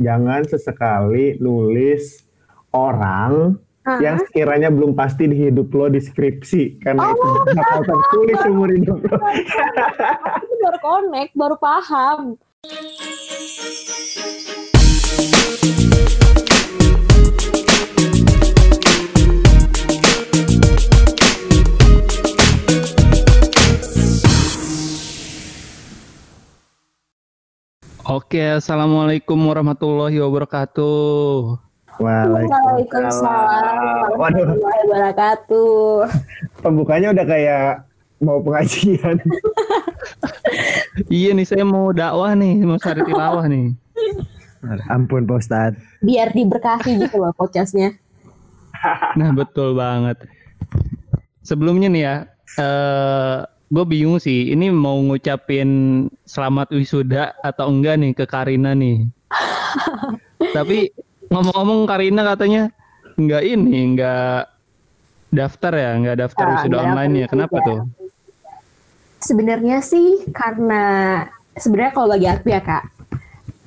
jangan sesekali nulis orang Ah. yang sekiranya belum pasti di hidup lo di skripsi karena itu Oh. bakal tertulis seumur hidup lo. Aku baru connect, baru paham. Oke, assalamualaikum warahmatullahi wabarakatuh. Waalaikumsalam warahmatullahi wabarakatuh. pembukanya udah kayak mau pengajian. Iya nih, saya mau dakwah nih, mau cari tilawah nih. Ampun Pak Ustadz. Biar diberkahi gitu loh podcastnya. Nah, betul banget. Sebelumnya nih ya, eh gue bingung sih, ini mau ngucapin selamat wisuda atau enggak nih ke Karina nih. Tapi ngomong-ngomong Karina katanya enggak ini, enggak daftar ya, enggak daftar Ah, wisuda online ya. Kenapa wisuda. tuh? Sebenarnya sih karena sebenarnya kalau bagi aku ya kak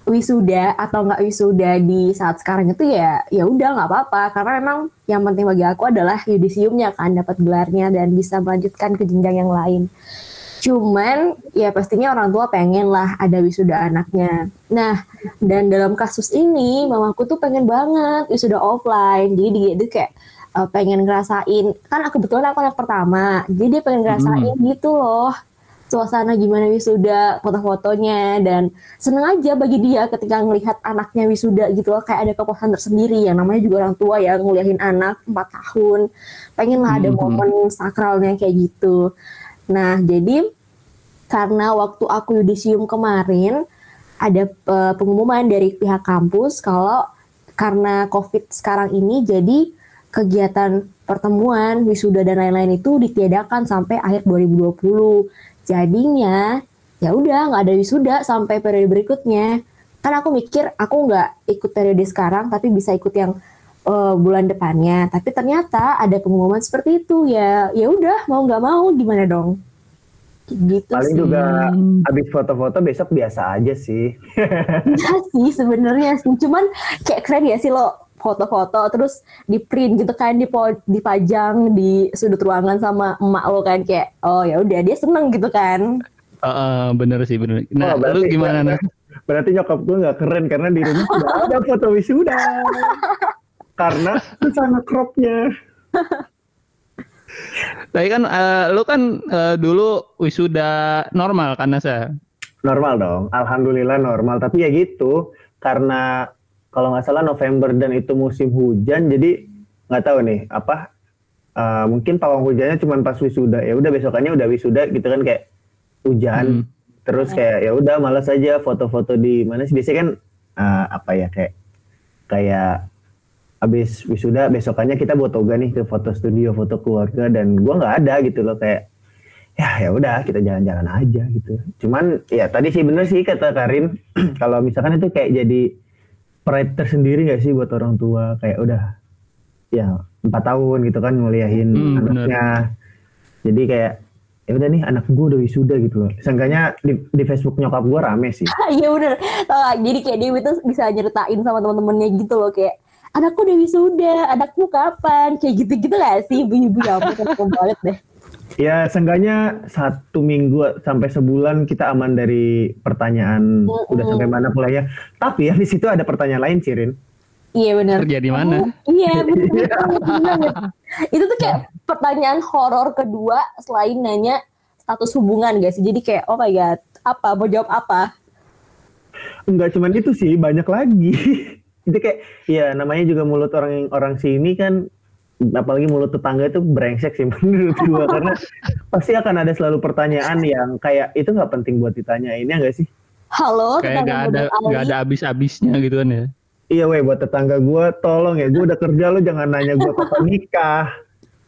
wisuda atau nggak wisuda di saat sekarang itu ya ya udah nggak apa-apa karena memang yang penting bagi aku adalah yudisiumnya kan dapat gelarnya dan bisa melanjutkan ke jenjang yang lain. Cuman ya pastinya orang tua pengen lah ada wisuda anaknya. Nah dan dalam kasus ini mamaku tuh pengen banget wisuda offline. Jadi dia itu kayak uh, pengen ngerasain kan aku kebetulan aku anak pertama. Jadi dia pengen ngerasain gitu loh suasana gimana wisuda, foto-fotonya dan seneng aja bagi dia ketika ngelihat anaknya wisuda gitu loh. Kayak ada kepuasan tersendiri yang namanya juga orang tua ya nguliahin anak 4 tahun. Pengen lah ada Mhm. momen sakralnya kayak gitu. Nah jadi karena waktu aku yudisium kemarin ada eh, pengumuman dari pihak kampus kalau karena covid sekarang ini jadi kegiatan pertemuan wisuda dan lain-lain itu ditiadakan sampai akhir 2020 jadinya ya udah nggak ada wisuda sampai periode berikutnya. Kan aku mikir aku nggak ikut periode sekarang tapi bisa ikut yang eh, bulan depannya. Tapi ternyata ada pengumuman seperti itu. Ya ya udah mau nggak mau gimana dong? Gitu Paling sih. juga habis foto-foto besok biasa aja sih. Iya sih sebenarnya sih. Cuman kayak keren ya sih lo foto-foto terus di print gitu kan dipo- dipajang di sudut ruangan sama emak lo kan kayak oh ya udah dia seneng gitu kan Heeh, bener sih, bener. Nah, Oh, berarti- lu gimana, Nah? Berarti nyokap gue nggak keren karena di rumah ada foto wisuda. karena sama cropnya. Tapi kan eh, lu kan eh, dulu wisuda normal kan Nasa? Normal dong, alhamdulillah normal. Tapi ya gitu, karena kalau nggak salah November dan itu musim hujan, jadi nggak tahu nih apa. eh, mungkin pawang hujannya cuma pas wisuda. Ya udah besokannya udah wisuda gitu kan kayak hujan. Hmm. Terus kayak ya udah malas aja foto-foto di mana sih biasanya kan eh, apa ya kayak kayak habis wisuda besokannya kita buat toga nih ke foto studio foto keluarga dan gua nggak ada gitu loh kayak ya ya udah kita jalan-jalan aja gitu cuman ya tadi sih bener sih kata Karin kalau misalkan itu kayak jadi pride tersendiri gak sih buat orang tua kayak udah ya empat tahun gitu kan nguliahin Hmm, anaknya jadi kayak ya udah nih anak gue udah wisuda gitu loh seenggaknya di, di Facebook nyokap gue rame sih Iya bener. Jadi kayak Dewi tuh bisa nyeritain sama temen-temennya gitu loh kayak anakku udah wisuda, anakmu kapan? Kayak gitu-gitu gak sih? Ibu-ibu ya ampun aku banget deh. Ya seenggaknya satu minggu sampai sebulan kita aman dari pertanyaan Mm-mm. udah sampai mana pulangnya tapi ya di situ ada pertanyaan lain Cirin Iya bener. Kerja di mana? Iya bener. bener. Itu tuh kayak pertanyaan horor kedua selain nanya status hubungan sih? Jadi kayak oh my god, apa? Mau jawab apa? Enggak cuman itu sih, banyak lagi. itu kayak ya namanya juga mulut orang orang sini kan apalagi mulut tetangga itu brengsek sih menurut gua karena pasti akan ada selalu pertanyaan yang kayak itu nggak penting buat ditanyain ya enggak sih? Halo, Kayak tetangga gak ada Budok Ali. gak ada habis-habisnya gitu kan ya? Iya weh buat tetangga gua tolong ya gua udah kerja lu jangan nanya gua kapan nikah.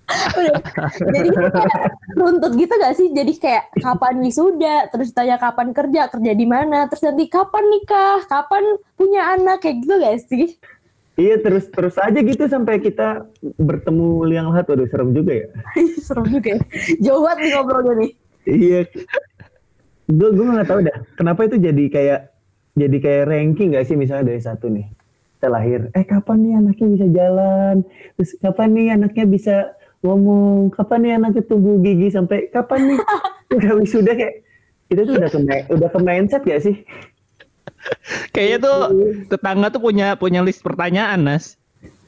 Udah. Jadi kayak runtut gitu gak sih? Jadi kayak kapan wisuda, terus tanya kapan kerja, kerja di mana, terus nanti kapan nikah, kapan punya anak, kayak gitu gak sih? Iya terus terus aja gitu sampai kita bertemu liang lahat waduh serem juga ya. Serem juga ya. Jauh banget nih ngobrolnya nih. Iya. Gue gue nggak tahu dah kenapa itu jadi kayak jadi kayak ranking gak sih misalnya dari satu nih kita lahir eh kapan nih anaknya bisa jalan terus kapan nih anaknya bisa ngomong kapan nih anaknya tumbuh gigi sampai kapan nih udah wisuda kayak itu tuh udah ke udah ke mindset gak sih Kayaknya tuh tetangga tuh punya punya list pertanyaan, Nas.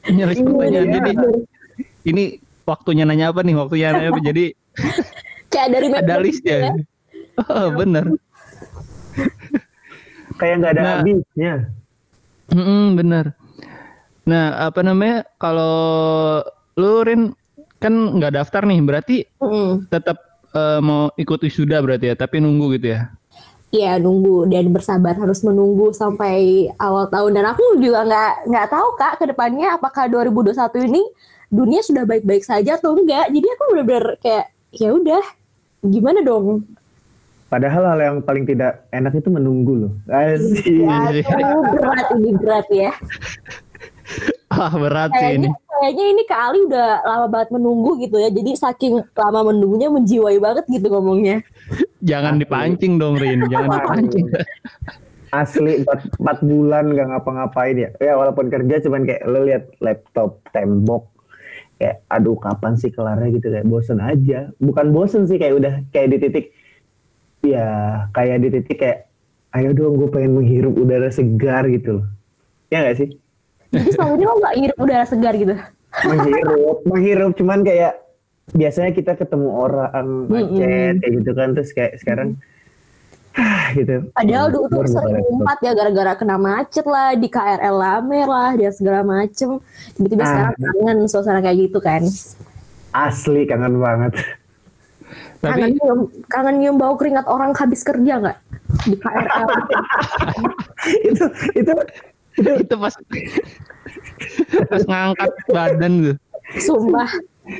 Punya list Iya, pertanyaan. iya. Jadi ini waktunya nanya apa nih? Waktunya nanya apa? Jadi Kayak dari ada Maples listnya. gitu ya. Oh, bener. kayak nggak ada Nah. habisnya Mm-mm, bener. Nah, apa namanya? Kalau lu Rin kan nggak daftar nih, berarti Mm-mm. tetap eh, mau ikut wisuda berarti ya, tapi nunggu gitu ya. Iya nunggu dan bersabar harus menunggu sampai awal tahun. Dan aku juga nggak nggak tahu kak ke depannya apakah 2021 ini dunia sudah baik-baik saja atau enggak jadi aku bener-bener kayak ya udah gimana dong? Padahal hal yang paling tidak enak itu menunggu loh. Asik. ya, aduh, berat ini berat ya. Ah, berat sih ini. kayaknya kayaknya ini Kak Ali udah lama banget menunggu gitu ya. Jadi saking lama menunggunya menjiwai banget gitu ngomongnya Jangan dipancing dong, Rin. Jangan dipancing. asli empat, empat bulan gak ngapa-ngapain ya. Ya walaupun kerja cuman kayak lo lihat laptop tembok kayak aduh kapan sih kelarnya? gitu kayak bosen aja. Bukan bosen sih kayak udah kayak di titik ya kayak di titik kayak ayo dong gue pengen menghirup udara segar gitu loh. Ya gak sih? Jadi selama ini lo nggak ngirup udara segar gitu? Menghirup. Menghirup cuman kayak biasanya kita ketemu orang macet kayak gitu kan terus kayak sekarang ah gitu Padahal dulu tuh sering ngumpet ya gara-gara kena macet lah di KRL Lame lah dan segala macem. Tiba-tiba Ah. sekarang kangen suasana kayak gitu kan. asli kangen banget Kangen Tapi nyium, kangen nyium bau keringat orang habis kerja nggak di KRL? itu itu itu itu pas pas ngangkat badan gitu. Sumpah.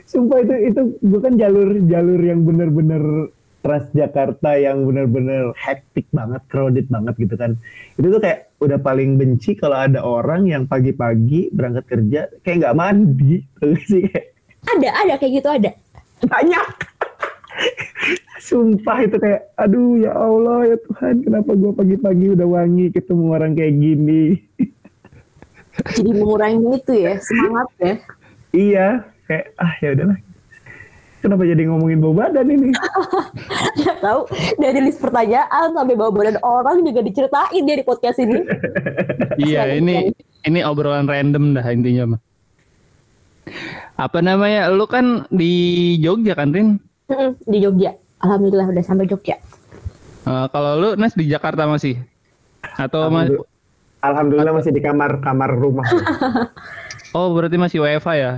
Sumpah itu itu bukan jalur jalur yang bener-bener Transjakarta yang bener-bener hektik banget, crowded banget gitu kan. Itu tuh kayak udah paling benci kalau ada orang yang pagi-pagi berangkat kerja kayak nggak mandi, sih kayak Ada, ada kayak gitu ada. banyak. Sumpah itu kayak, aduh ya Allah ya Tuhan, kenapa gua pagi-pagi udah wangi ketemu orang kayak gini? Jadi mengurangi itu ya, semangat ya. iya, kayak ah ya udahlah. Kenapa jadi ngomongin bau badan ini? Gak tahu dari list pertanyaan sampai bawa badan orang juga diceritain dia di podcast ini. Iya, ini ini obrolan random dah intinya mah. Apa namanya? Lu kan di Jogja kan, Rin? Di Jogja. Alhamdulillah udah sampai Jogja. Eh, kalau lu Nas di Jakarta masih? Atau mas Alhamdulillah, Alhamdulillah masih di kamar kamar rumah. Oh, berarti masih WFA ya?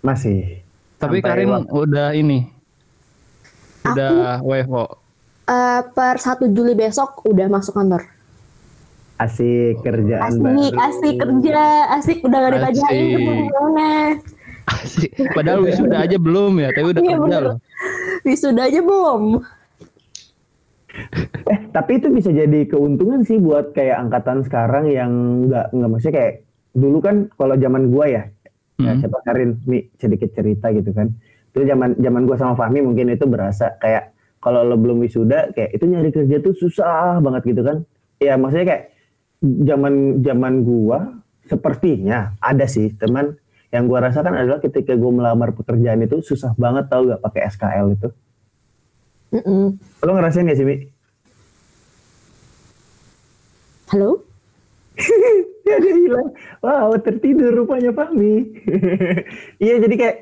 Masih. Tapi Sampai Karin waktu- udah ini. Udah WFO. Eh, per 1 Juli besok udah masuk kantor. asik kerjaan Asik, baru. asik kerja, asik udah gak ditanyain Asik. ketemu gimana. Asik. Padahal wisuda aja belum ya, tapi udah Iya, kerja bener. loh. Wisuda aja belum. Eh tapi itu bisa jadi keuntungan sih buat kayak angkatan sekarang yang nggak nggak maksudnya kayak dulu kan kalau zaman gua ya, ya Hmm. siapa Karin Mi sedikit cerita gitu kan. Itu zaman zaman gua sama Fahmi mungkin itu berasa kayak kalau lo belum wisuda kayak itu nyari kerja tuh susah banget gitu kan. Ya maksudnya kayak zaman zaman gua sepertinya ada sih teman yang gua rasakan adalah ketika gua melamar pekerjaan itu susah banget tau gak pakai SKL itu. Mm-mm. Lo ngerasain gak sih Mi? Halo? ya dia hilang. Wow, tertidur rupanya Fahmi. Iya, jadi kayak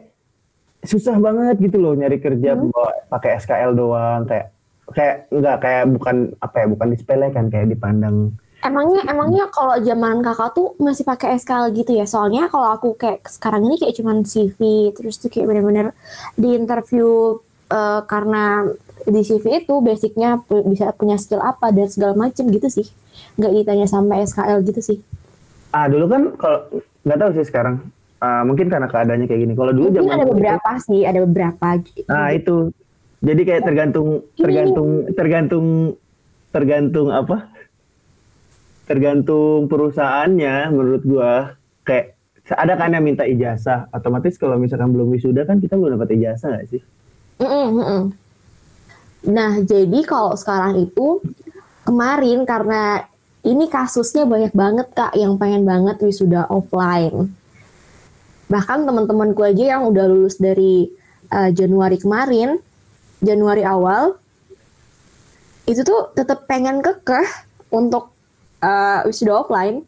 susah banget gitu loh nyari kerja bawa pakai SKL doang kayak kayak enggak kayak bukan apa ya, bukan disepelekan kayak dipandang Emangnya emangnya kalau zaman kakak tuh masih pakai SKL gitu ya? Soalnya kalau aku kayak sekarang ini kayak cuman CV terus tuh kayak bener-bener di interview eh, karena di CV itu basicnya bisa punya skill apa dan segala macem gitu sih. Nggak ditanya sampai SKL gitu sih. Ah dulu kan kalau nggak tahu sih sekarang Ah, mungkin karena keadaannya kayak gini. Kalau dulu Mungkin zaman ada beberapa sih, ada beberapa. Nah, itu. Jadi kayak tergantung tergantung tergantung tergantung apa? Tergantung perusahaannya menurut gua kayak ada kan yang minta ijazah otomatis kalau misalkan belum wisuda kan kita belum dapat ijazah nggak sih Mm-mm, mm-mm. Nah, jadi kalau sekarang itu kemarin karena ini kasusnya banyak banget kak yang pengen banget wisuda offline. Bahkan teman-temanku aja yang udah lulus dari uh, Januari kemarin, Januari awal, itu tuh tetap pengen kekeh untuk uh, wisuda offline.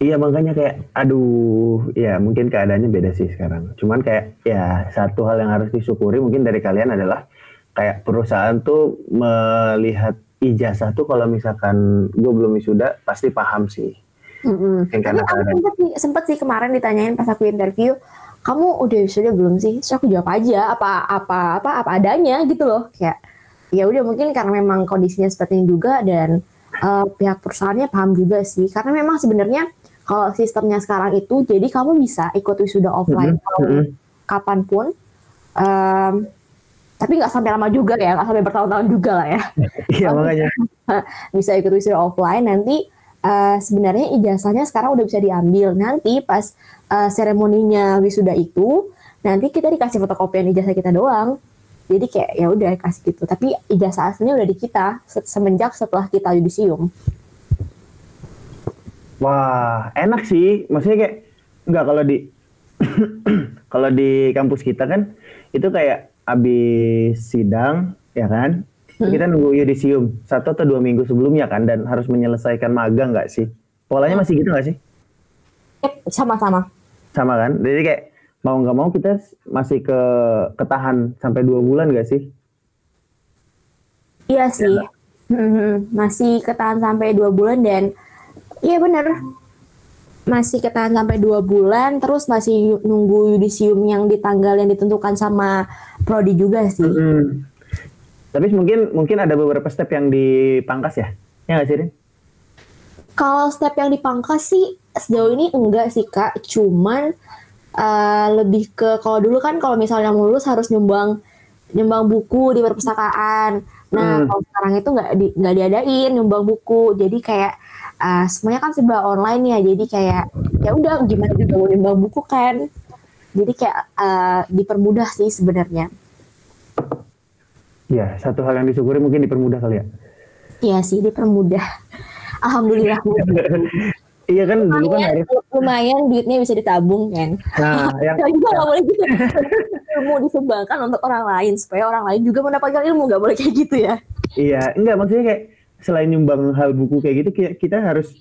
Iya makanya kayak aduh ya mungkin keadaannya beda sih sekarang. Cuman kayak ya satu hal yang harus disyukuri mungkin dari kalian adalah kayak perusahaan tuh melihat ijazah tuh kalau misalkan gue belum wisuda pasti paham sih. Mm-hmm. Karena aku sempet sih, sempet sih kemarin ditanyain pas aku interview, kamu udah wisuda belum sih? Terus aku jawab aja apa apa apa apa adanya gitu loh kayak ya udah mungkin karena memang kondisinya seperti ini juga dan uh, pihak perusahaannya paham juga sih karena memang sebenarnya kalau sistemnya sekarang itu jadi kamu bisa ikut wisuda offline mm -hmm. kapan pun um, tapi nggak sampai lama juga ya nggak sampai bertahun-tahun juga lah ya. Iya makanya. bisa ikut wisuda offline nanti uh, sebenarnya ijazahnya sekarang udah bisa diambil. Nanti pas uh, seremoninya wisuda itu nanti kita dikasih fotokopian ijazah kita doang. Jadi kayak ya udah kasih gitu. Tapi ijazah aslinya udah di kita semenjak setelah kita yudisium. Wah, enak sih. Maksudnya kayak enggak kalau di kalau di kampus kita kan itu kayak habis sidang ya kan? Hmm. Kita nunggu yudisium satu atau dua minggu sebelumnya kan dan harus menyelesaikan magang nggak sih? Polanya masih gitu nggak sih? Sama-sama. Sama kan? Jadi kayak mau nggak mau kita masih ke ketahan sampai dua bulan nggak sih? Iya sih. Ya, masih ketahan sampai dua bulan dan Iya bener. Masih ketahan sampai dua bulan, terus masih nunggu yudisium yang di tanggal yang ditentukan sama prodi juga sih. Mm -hmm. Tapi mungkin mungkin ada beberapa step yang dipangkas ya, ya nggak sih Rin? Kalau step yang dipangkas sih sejauh ini enggak sih kak, cuman uh, lebih ke kalau dulu kan kalau misalnya lulus harus nyumbang nyumbang buku di perpustakaan. Nah hmm. kalau sekarang itu nggak di, nggak diadain nyumbang buku, jadi kayak uh, semuanya kan serba online ya jadi kayak ya udah gimana juga mau nimbang buku kan jadi kayak uh, dipermudah sih sebenarnya ya satu hal yang disyukuri mungkin dipermudah kali ya iya sih dipermudah alhamdulillah Iya kan dulu kan harus lumayan duitnya bisa ditabung kan. Nah, yang juga nggak boleh gitu. ilmu disumbangkan untuk orang lain supaya orang lain juga mendapatkan ilmu nggak boleh kayak gitu ya. Iya, enggak maksudnya kayak selain nyumbang hal buku kayak gitu kita, kita harus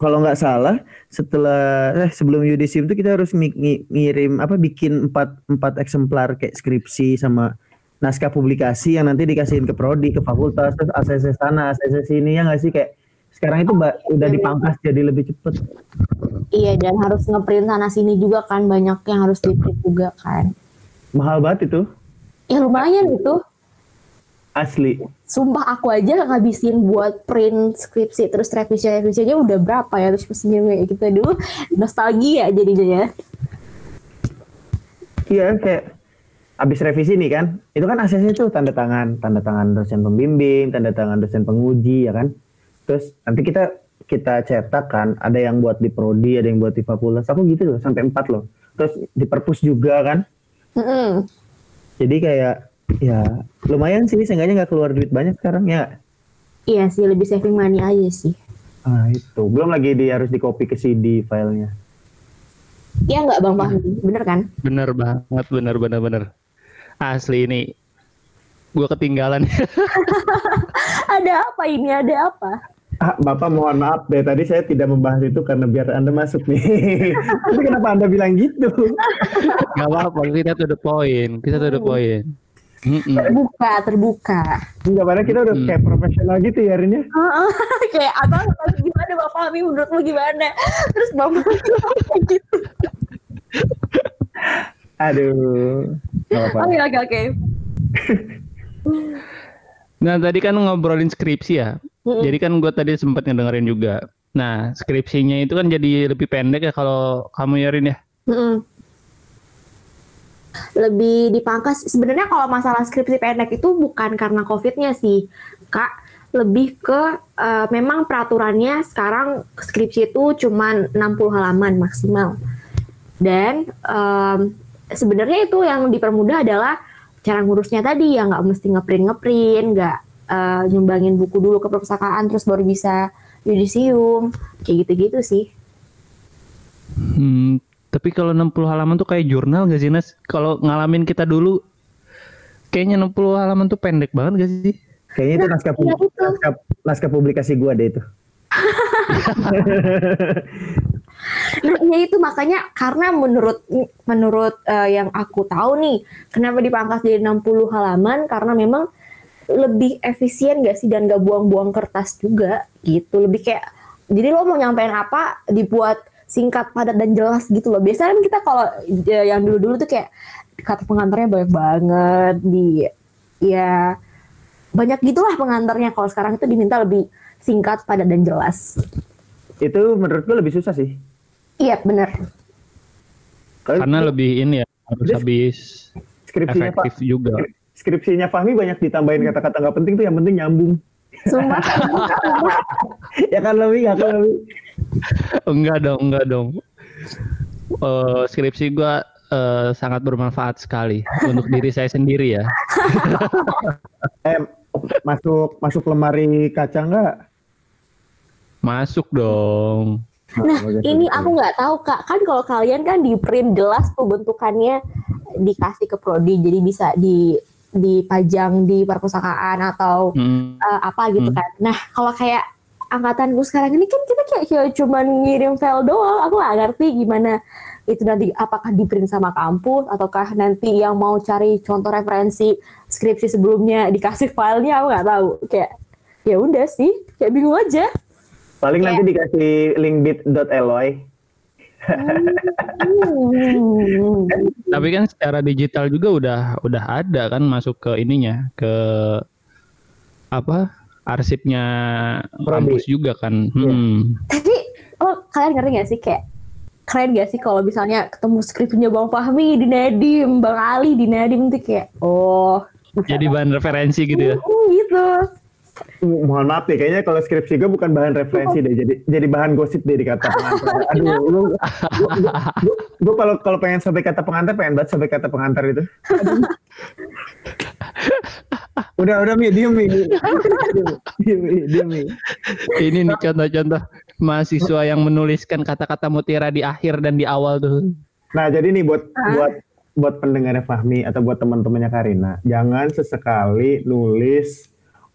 kalau nggak salah setelah eh, sebelum yudisium itu kita harus ngirim apa bikin empat empat eksemplar kayak skripsi sama naskah publikasi yang nanti dikasihin ke prodi ke fakultas terus ACC sana ACC sini ya nggak sih? Kayak sekarang itu mbak udah dipangkas jadi lebih cepet. Iya dan harus ngeprint sana sini juga kan banyak yang harus diprint juga kan. Mahal banget itu. Ya lumayan itu Asli. Sumpah aku aja ngabisin buat print skripsi terus revisi revisinya udah berapa ya terus mesinnya kayak gitu dulu nostalgia jadinya ya. Iya kayak abis revisi nih kan, itu kan aksesnya tuh tanda tangan, tanda tangan dosen pembimbing, tanda tangan dosen penguji ya kan. Terus nanti kita kita cetak kan, ada yang buat di prodi, ada yang buat di fakultas, aku gitu loh sampai empat loh. Terus di perpus juga kan. Mm -hmm. Jadi kayak ya lumayan sih seenggaknya nggak keluar duit banyak sekarang ya iya sih lebih saving money aja sih. Ah itu. Belum lagi di harus di copy ke CD filenya. Iya nggak bang Fahmi? Bener kan? Bener banget bener bener bener. Asli ini gue ketinggalan. Ada apa ini? Ada apa? Ah, Bapak mohon maaf deh tadi saya tidak membahas itu karena biar Anda masuk nih. Tapi kenapa Anda bilang gitu? Gak apa-apa, kita tuh the point. Kita tuh the point. Mm-mm. terbuka terbuka. Enggak pada kita udah mm. kayak profesional gitu ya Rin ya? Kayak apa gimana Bapak? Ami menurutmu gimana? Terus Bapak gitu aduh oke oke oke. Nah tadi kan ngobrolin skripsi ya. Mm-hmm. jadi kan gue tadi sempat ngedengerin juga. Nah skripsinya itu kan jadi lebih pendek ya kalau kamu ya Rin ya? Mm-hmm lebih dipangkas. Sebenarnya kalau masalah skripsi pendek itu bukan karena covidnya sih kak. Lebih ke uh, memang peraturannya sekarang skripsi itu cuma 60 halaman maksimal. Dan um, sebenarnya itu yang dipermudah adalah cara ngurusnya tadi ya nggak mesti ngeprint ngeprint nggak uh, nyumbangin buku dulu ke perpustakaan terus baru bisa yudisium kayak gitu-gitu sih. Hmm, tapi kalau 60 halaman tuh kayak jurnal gak sih Nas? Kalau ngalamin kita dulu kayaknya 60 halaman tuh pendek banget gak sih? Kayaknya itu naskah, Iya, itu. naskah, naskah publikasi gua deh itu. Nah, iya itu makanya karena menurut menurut eh, yang aku tahu nih, kenapa dipangkas jadi 60 halaman karena memang lebih efisien gak sih dan gak buang-buang kertas juga gitu. Lebih kayak jadi lo mau nyampein apa dibuat singkat, padat dan jelas gitu loh. Biasanya kan kita kalau eh, yang dulu-dulu tuh kayak kata pengantarnya banyak banget di ya banyak gitulah pengantarnya. Kalau sekarang itu diminta lebih singkat, padat dan jelas. Itu menurut gua lebih susah sih. Iya bener. Kalau Karena lebih ini ya harus habis skripsinya Pak, efektif juga. skripsinya Fahmi banyak ditambahin kata-kata nggak penting tuh yang penting nyambung. Sumpah. ya kan lebih nggak kan lebih. Enggak dong, enggak dong. Eh, skripsi gua eh, sangat bermanfaat sekali untuk diri saya sendiri ya. Eh masuk masuk lemari kaca nggak? Masuk dong. Nah, ini aku nggak tahu kak. Kan kalau kalian kan di print jelas tuh bentukannya dikasih ke prodi, jadi bisa di dipajang di perpustakaan atau Hmm, eh, apa gitu Hmm. kan. Nah, kalau kayak angkatanku sekarang ini kan kita kayak, kayak cuman ngirim file doang. Aku nggak ngerti gimana itu nanti apakah di print sama kampus ataukah nanti yang mau cari contoh referensi skripsi sebelumnya dikasih filenya aku nggak tahu. Kayak ya udah sih, kayak bingung aja. Paling nanti dikasih link bit.ly. Hmm. Tapi kan secara digital juga udah udah ada kan masuk ke ininya ke apa arsipnya kampus juga kan. Hmm. Tapi oh kalian ngerti gak sih kayak keren gak sih kalau misalnya ketemu skripnya Bang Fahmi di Nadim, Bang Ali di Nadim tuh kayak oh Jadi bahan referensi gitu ya. gitu. Mohon maaf deh, kayaknya kalau skripsi gue bukan bahan referensi deh, jadi jadi bahan gosip deh di kata pengantar. Aduh, lu, gue kalau kalau pengen sampai kata pengantar, pengen banget sampai kata pengantar itu. Aduh. udah udah mi diem mi diem Mi, diem mi. Ini nih contoh-contoh mahasiswa yang menuliskan kata-kata mutiara di akhir dan di awal tuh. Nah jadi nih buat buat buat pendengarnya Fahmi atau buat teman-temannya Karina, jangan sesekali nulis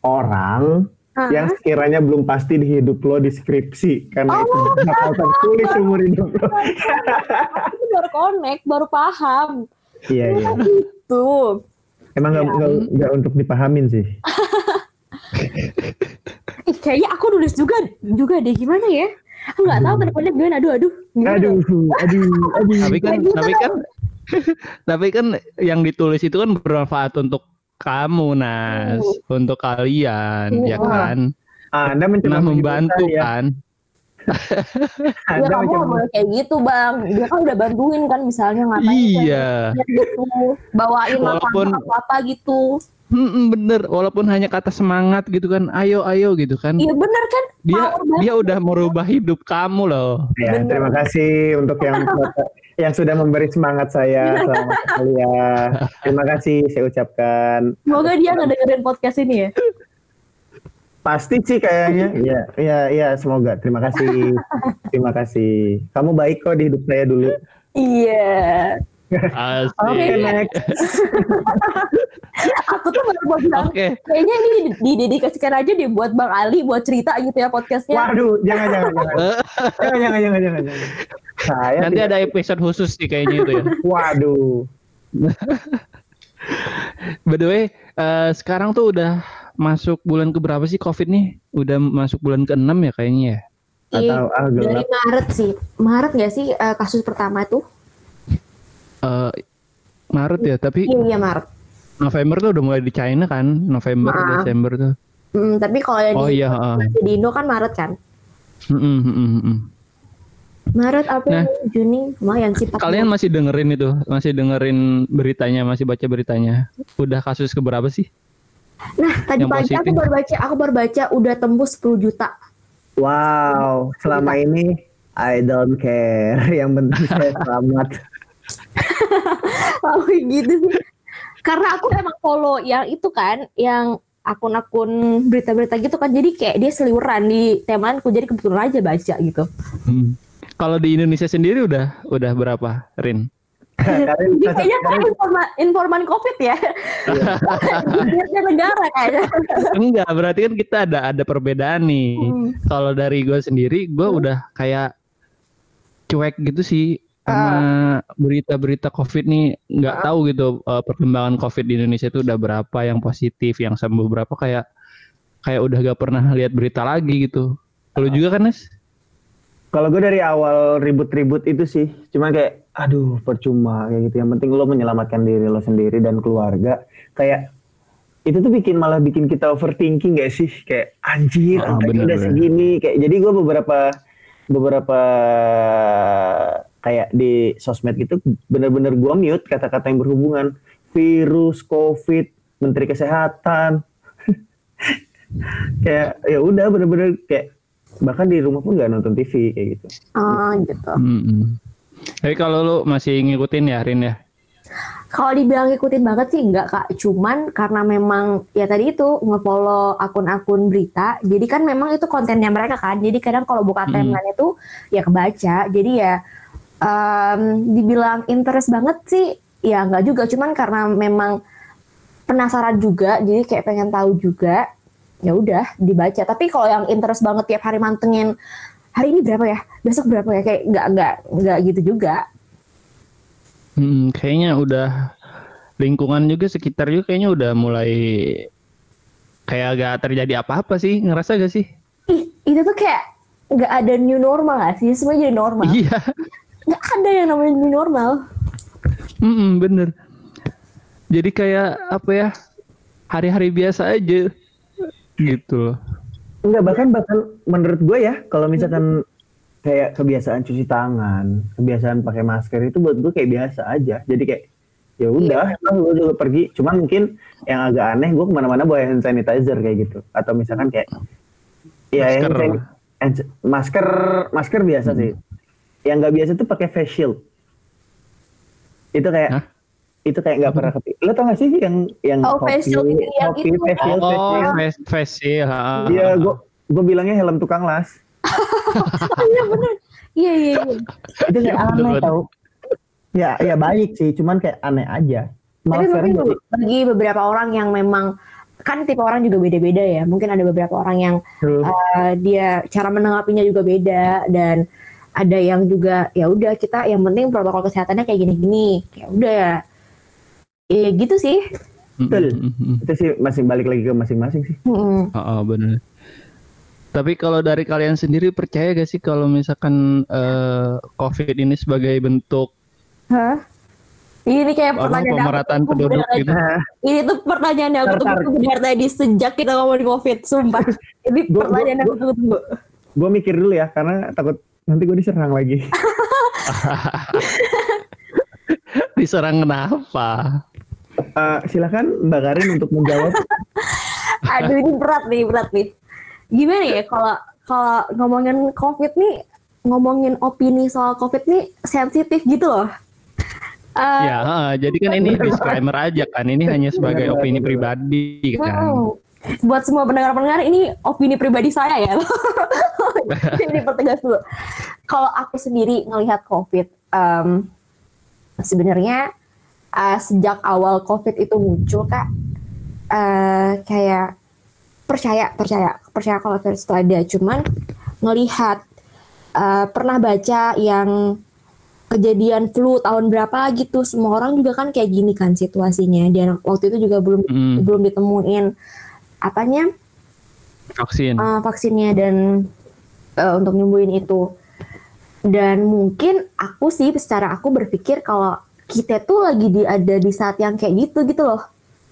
orang Hah? yang sekiranya belum pasti di hidup lo di skripsi karena itu Oh. bakal tertulis seumur hidup lo. Aku baru connect, baru paham. Iya iya. Tuh. Emang nggak Ya. untuk dipahamin sih. Ih, kayaknya aku nulis juga juga deh gimana ya? Aku nggak tahu ke depannya gimana. Aduh aduh. Gimana? Aduh, aduh, aduh. Tapi kan tapi kan tapi kan yang ditulis itu kan bermanfaat untuk kamu Nas, untuk kalian ya Oh. kan. Anda mencoba Nah membantu saya. kan. Ya Anda kamu mencoba. nggak boleh kayak gitu bang. Dia kan udah bantuin kan misalnya ngapain Iya. gitu, bawain Walaupun- makanan apa apa gitu. Hmm, bener, walaupun hanya kata semangat gitu kan, ayo ayo gitu kan. Iya bener kan? Dia dia udah merubah hidup kamu loh. Ya, Bener. terima kasih untuk yang yang sudah memberi semangat saya selama kuliah. Terima kasih saya ucapkan. Semoga dia nggak dengerin podcast ini ya. Pasti sih kayaknya. Iya, iya, iya, semoga. Terima kasih. Terima kasih. Kamu baik kok di hidup saya dulu. Iya. Asik. Oke, next. Aku tuh baru mau bilang, Oke. kayaknya ini didedikasikan aja deh buat Bang Ali buat cerita gitu ya podcastnya. Waduh, jangan, jangan, jangan. Jangan, jangan, jangan, jangan. jangan. Saya Nanti tidak- ada episode khusus sih kayaknya itu ya. Waduh. By the way, eh, sekarang tuh udah masuk bulan ke berapa sih COVID nih? Udah masuk bulan ke-6 ya kayaknya ya. Iya, Atau ah dari. Maret sih. Maret nggak sih eh, kasus pertama tuh? Eh, Maret ya, tapi Iya, iya Maret. November tuh udah mulai di China kan, November, Maaf. Desember tuh. Hmm, tapi kalau yang Oh di, iya, heeh. di Indo kan Maret kan? Mm, mm, mm, mm. Maret, April, Nah. Juni, lumayan sih. Kalian masih dengerin itu, masih dengerin beritanya, masih baca beritanya. Udah kasus keberapa sih? Nah, tadi yang pagi aku baru baca, aku baru baca udah tembus 10 juta. Wow, selama ini I don't care. Yang penting saya selamat. Oh gitu sih. Karena aku emang follow yang itu kan, yang akun-akun berita-berita gitu kan jadi kayak dia seliweran di temanku jadi kebetulan aja baca gitu Hmm. Kalau di Indonesia sendiri udah udah berapa, Rin? Karin, Jadi kayaknya kan informa- informan covid ya Dia negara kayaknya Enggak, berarti kan kita ada ada perbedaan nih. Hmm. Kalau dari gue sendiri, gue udah kayak cuek gitu sih sama berita-berita COVID nih. Nggak tahu gitu eh, perkembangan COVID di Indonesia itu udah berapa yang positif, yang sembuh berapa kayak kayak udah gak pernah lihat berita lagi gitu. Kalau juga kan, Nes? Kalau gue dari awal ribut-ribut itu sih, cuma kayak, aduh percuma kayak gitu. Yang penting lo menyelamatkan diri lo sendiri dan keluarga. Kayak itu tuh bikin malah bikin kita overthinking gak sih? Kayak anjir, Ah, angkanya bener, udah bener. segini. Kayak jadi gue beberapa beberapa kayak di sosmed gitu bener-bener gue mute kata-kata yang berhubungan virus, covid, menteri kesehatan. kayak ya udah bener-bener kayak bahkan di rumah pun nggak nonton TV kayak gitu. oh gitu Mm-mm. Tapi kalau lu masih ngikutin ya, Rin ya? Kalau dibilang ngikutin banget sih enggak kak, cuman karena memang ya tadi itu ngefollow akun-akun berita, jadi kan memang itu kontennya mereka kan, jadi kadang kalau buka Hmm. timeline itu ya kebaca, jadi ya em, dibilang interest banget sih, ya enggak juga, cuman karena memang penasaran juga, jadi kayak pengen tahu juga, ya udah dibaca. Tapi kalau yang interest banget tiap hari mantengin hari ini berapa ya, besok berapa ya, kayak enggak enggak enggak gitu juga. Hmm, kayaknya udah lingkungan juga sekitar juga kayaknya udah mulai kayak gak terjadi apa-apa sih, ngerasa gak sih? Ih, itu tuh kayak nggak ada new normal gak sih? Semua jadi normal. Iya, Nggak ada yang namanya new normal. Mm-mm, bener. Jadi kayak apa ya, hari-hari biasa aja gitu loh. Enggak bahkan bahkan menurut gue ya kalau misalkan kayak kebiasaan cuci tangan, kebiasaan pakai masker itu buat gue kayak biasa aja. Jadi kayak ya udah, emang gue juga pergi. Cuman mungkin yang agak aneh gue ke mana-mana bawa hand sanitizer kayak gitu. Atau misalkan kayak ya hand Masker. sanit- hand- masker masker biasa sih. Yang nggak biasa tuh pakai face shield. Itu kayak Hah? itu kayak nggak pernah kepi. Lo tau gak sih yang yang Oh, face shield ini yang hoki, itu. face shield, face Oh, shield. face, face shield, ha. Iya, gue gue bilangnya helm tukang las. Iya bener. Iya iya iya. itu kayak Iya, aneh tau ya ya baik sih cuman kayak aneh aja malah Tapi mungkin jadi bagi beberapa orang yang memang kan tipe orang juga beda-beda ya. Mungkin ada beberapa orang yang True. uh, dia cara menanggapinya juga beda dan ada yang juga ya udah kita yang penting protokol kesehatannya kayak gini-gini. Ya udah ya. Ya gitu sih. Betul. Itu sih masih balik lagi ke masing-masing sih Mm-mm. Oh, oh, bener. Tapi kalau dari kalian sendiri percaya gak sih kalau misalkan eh, COVID ini sebagai bentuk Hah? Ini kayak apa, pertanyaan pemerataan tunggu penduduk bener gitu? Ini tuh pertanyaan yang aku tunggu benar tadi sejak kita ngomongin COVID, sumpah. Ini pertanyaan yang gua- aku tunggu-tunggu. gue mikir dulu ya karena takut nanti gue diserang lagi Diserang kenapa? Eh, silakan mbak Karin untuk menjawab Aduh ini berat nih, berat nih. Gimana ya kalau kalau ngomongin COVID nih, ngomongin opini soal COVID nih sensitif gitu loh. Eh, Ya, ha, jadi kan ini disclaimer aja kan. Ini hanya sebagai opini pribadi kan. mm, buat semua pendengar-pendengar ini opini pribadi saya ya. ini pertegas dulu. Kalau aku sendiri ngelihat COVID, em, sebenarnya eh, sejak awal COVID itu muncul kak, eh, kayak percaya percaya percaya kalau virus itu ada. Cuman ngelihat eh, pernah baca yang kejadian flu tahun berapa gitu, semua orang juga kan kayak gini kan situasinya. Dan waktu itu juga belum Mm, belum ditemuin apanya vaksin. uh, vaksinnya dan uh, untuk nyembuhin itu. Dan mungkin aku sih secara aku berpikir kalau kita tuh lagi di ada di saat yang kayak gitu gitu loh.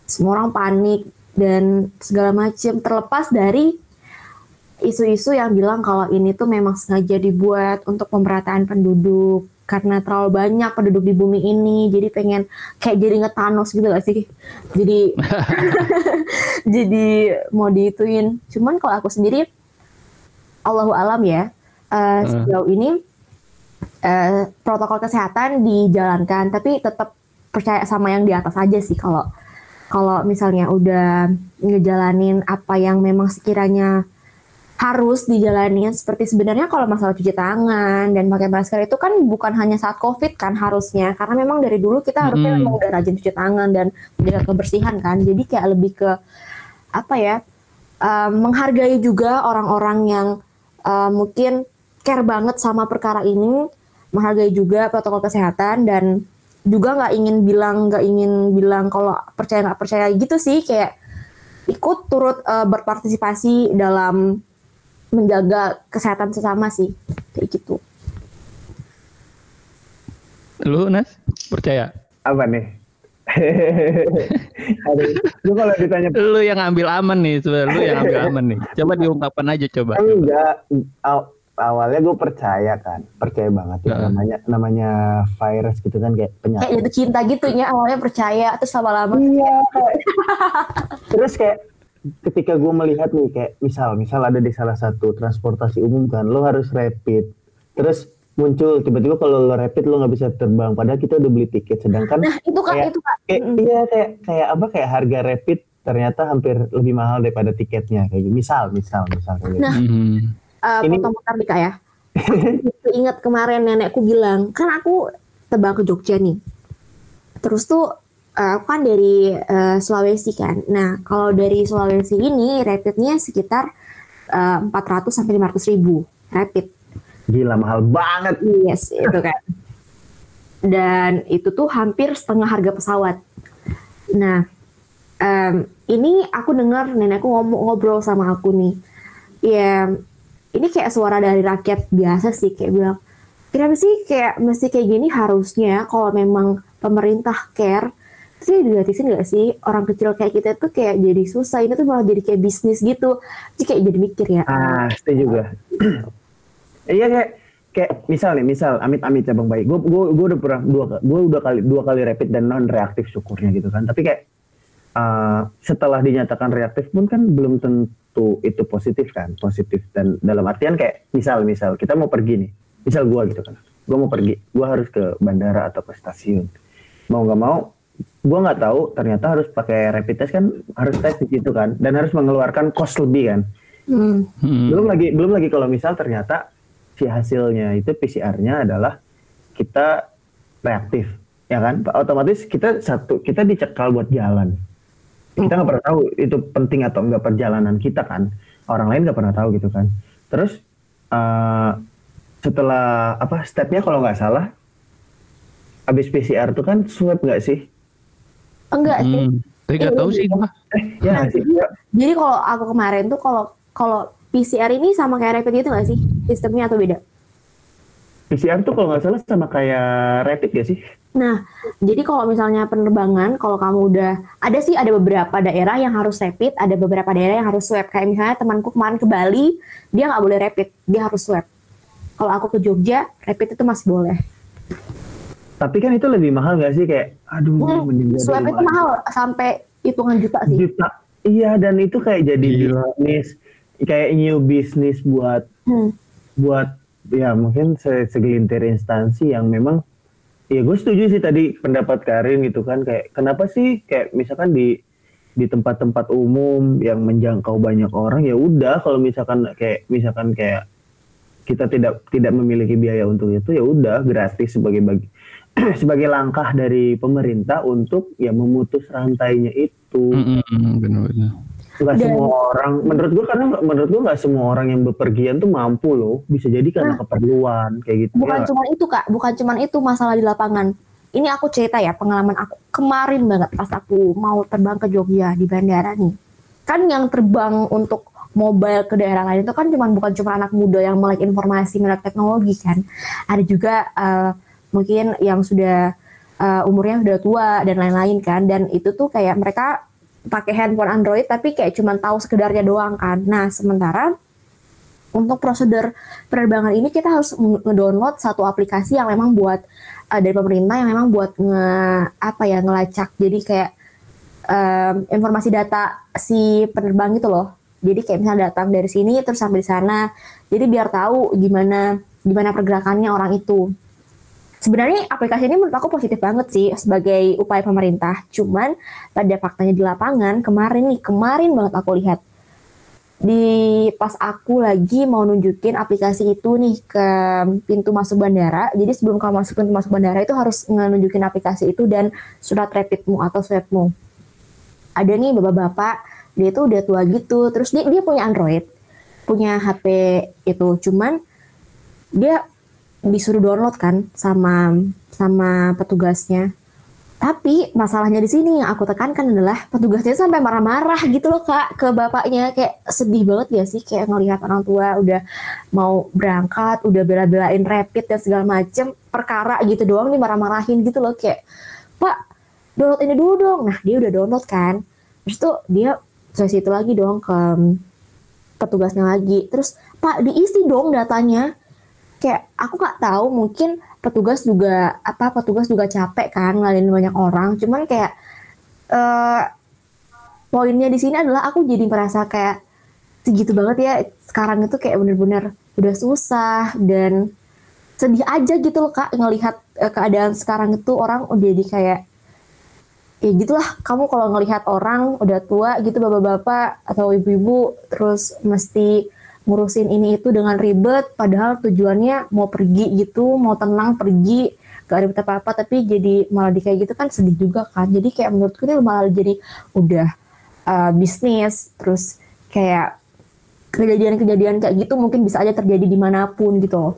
Semua orang panik dan segala macam terlepas dari isu-isu yang bilang kalau ini tuh memang sengaja dibuat untuk pemerataan penduduk karena terlalu banyak penduduk di bumi ini jadi pengen kayak jadi nge-Thanos gitu gak sih? Jadi jadi mau diituin. Cuman kalau aku sendiri Allahu alam ya eh, sejauh ini eh, protokol kesehatan dijalankan tapi tetap percaya sama yang di atas aja sih kalau kalau misalnya udah ngejalanin apa yang memang sekiranya harus dijalanin seperti sebenarnya kalau masalah cuci tangan dan pakai masker itu kan bukan hanya saat covid kan harusnya. Karena memang dari dulu kita harusnya Mm-mm. memang udah rajin cuci tangan dan menjaga kebersihan kan. Jadi kayak lebih ke apa ya uh, menghargai juga orang-orang yang uh, mungkin care banget sama perkara ini menghargai juga protokol kesehatan dan juga nggak ingin bilang nggak ingin bilang kalau percaya nggak percaya gitu sih. Kayak ikut turut uh, berpartisipasi dalam menjaga kesehatan sesama sih kayak gitu. Lu Nas percaya? Apa nih? Lu kalau ditanya Lu yang ambil aman nih, sebenarnya lu yang ambil aman nih. Coba diungkapkan aja coba. enggak aw- awalnya gue percaya kan, percaya banget ya namanya namanya virus gitu kan kayak Kayak penyakit. jatuh cinta gitu ya awalnya percaya terus lama-lama Iya. kayak- Terus kayak ketika gue melihat nih kayak misal misal ada di salah satu transportasi umum kan, lo harus rapid. Terus muncul tiba-tiba kalau lo rapid lo nggak bisa terbang, padahal kita udah beli tiket. Sedangkan nah itu kak Kayak- itu kak kayak Mm. iya kayak kayak apa kayak harga rapid ternyata hampir lebih mahal daripada tiketnya kayak gitu. Misal misal misal kayak gitu. Nah. Mhm. uh, Ini- potong bentar nih kak ya. Aku Ingat kemarin nenekku bilang, kan aku terbang ke Jogja nih. Terus tuh uh, aku kan dari uh, Sulawesi kan. Nah kalau dari Sulawesi ini rapidnya sekitar uh, 400 sampai 500 ribu rapid. Gila mahal banget. Yes itu kan. Dan itu tuh hampir setengah harga pesawat. Nah em, ini aku dengar nenekku ngomong ngobrol sama aku nih. Ya ini kayak suara dari rakyat biasa sih kayak bilang kenapa sih kayak mesti kayak gini harusnya kalau memang pemerintah care sih dilatisin nggak sih? Orang kecil kayak kita tuh kayak jadi susah ini tuh malah jadi kayak bisnis gitu. Jadi kayak jadi mikir ya. Ah, setuju gue. iya kayak kayak misal nih, misal amit-amit cabang bayi. Gue gue gue udah pernah dua gue udah kali dua kali rapid dan non reaktif syukurnya gitu kan. Tapi kayak eh, setelah dinyatakan reaktif pun kan belum tentu itu positif kan, positif dan dalam artian kayak misal misal kita mau pergi nih, misal gue gitu kan, gue mau pergi, gue harus ke bandara atau ke stasiun, mau nggak mau, gue nggak tahu ternyata harus pakai rapid test kan harus tes di situ kan, dan harus mengeluarkan cost lebih kan, Hmm. Mhm. belum lagi belum lagi kalau misal ternyata si hasilnya itu PCR-nya adalah kita reaktif ya kan? Otomatis kita satu kita dicekal buat jalan. Kita nggak pernah tahu itu penting atau enggak perjalanan kita kan. Orang lain nggak pernah tahu gitu kan. Terus eh, setelah apa stepnya kalau nggak salah habis PCR tuh kan swab nggak sih enggak sih Hmm. Tapi gak tahu sih gua. ya nggak sih Ya, Jadi kalau aku kemarin tuh kalau kalau PCR ini sama kayak rapid itu nggak sih sistemnya atau beda? PCR tuh kalau nggak salah sama kayak rapid ya sih Nah, jadi kalau misalnya penerbangan, kalau kamu udah ada sih ada beberapa daerah yang harus rapid, ada beberapa daerah yang harus swab. Kayak misalnya temanku kemarin ke Bali, dia nggak boleh rapid, dia harus swab. Kalau aku ke Jogja, rapid itu masih boleh. Tapi kan itu lebih mahal nggak sih kayak aduh Hmm, mending Swab itu mahal sampai hitungan juta sih. juta iya dan itu kayak jadi Gila. bisnis kayak new bisnis buat Hmm. buat ya mungkin se- segelintir instansi yang memang ya gue setuju sih tadi pendapat Karin gitu kan kayak kenapa sih kayak misalkan di di tempat-tempat umum yang menjangkau banyak orang ya udah kalau misalkan kayak misalkan kayak kita tidak tidak memiliki biaya untuk itu ya udah gratis sebagai bagi sebagai langkah dari pemerintah untuk ya memutus rantainya itu Mhm, Benar-benar. nggak Dan- semua orang menurut gua karena menurut gua nggak semua orang yang bepergian tuh mampu loh bisa jadi karena keperluan kayak gitu Bukan ya. cuma itu kak, bukan cuma itu masalah di lapangan. Ini aku cerita ya pengalaman aku kemarin banget pas aku mau terbang ke Jogja di bandara nih. Kan yang terbang untuk mobile ke daerah lain itu kan cuma bukan cuma anak muda yang melek informasi, melek teknologi kan. Ada juga eh, mungkin yang sudah eh, umurnya sudah tua dan lain-lain kan. Dan itu tuh kayak mereka pakai handphone Android tapi kayak cuma tahu sekedarnya doang kan. Nah sementara untuk prosedur penerbangan ini kita harus nge- ngedownload satu aplikasi yang memang buat eh, dari pemerintah yang memang buat nge apa ya ngelacak jadi kayak em, informasi data si penerbang itu loh jadi kayak misalnya datang dari sini terus sampai di sana jadi biar tahu gimana gimana pergerakannya orang itu sebenarnya aplikasi ini menurut aku positif banget sih sebagai upaya pemerintah. Cuman pada faktanya di lapangan kemarin nih, kemarin banget aku lihat di pas aku lagi mau nunjukin aplikasi itu nih ke pintu masuk bandara. Jadi sebelum kamu masuk pintu masuk bandara itu harus nunjukin aplikasi itu dan surat rapidmu atau swabmu. Ada nih bapak-bapak, dia tuh udah tua gitu. Terus dia dia punya Android, punya HP itu. Cuman dia disuruh download kan sama sama petugasnya. Tapi masalahnya di sini yang aku tekankan adalah petugasnya sampai marah-marah gitu loh kak ke bapaknya. Kayak sedih banget ya sih? Kayak ngelihat orang tua udah mau berangkat udah bela-belain rapid dan segala macem perkara gitu doang nih marah-marahin gitu loh. Kayak pak download ini dulu dong. Nah dia udah download kan. Terus tuh dia sesi itu lagi dong ke petugasnya lagi. Terus pak diisi dong datanya kayak aku nggak tahu mungkin petugas juga apa petugas juga capek kan ngeladenin banyak orang. Cuman kayak uh, poinnya di sini adalah aku jadi merasa kayak segitu banget ya. Sekarang itu kayak bener-bener udah susah dan sedih aja gitu loh kak ngelihat uh, keadaan sekarang itu orang udah jadi kayak ya gitulah kamu kalau ngelihat orang udah tua gitu bapak-bapak atau ibu-ibu terus mesti ngurusin ini itu dengan ribet padahal tujuannya mau pergi gitu mau tenang pergi gak ribet apa apa tapi jadi malah di kayak gitu kan sedih juga kan. Jadi kayak menurutku ini malah jadi udah uh, bisnis terus kayak kejadian-kejadian kayak gitu mungkin bisa aja terjadi di mana pun gitu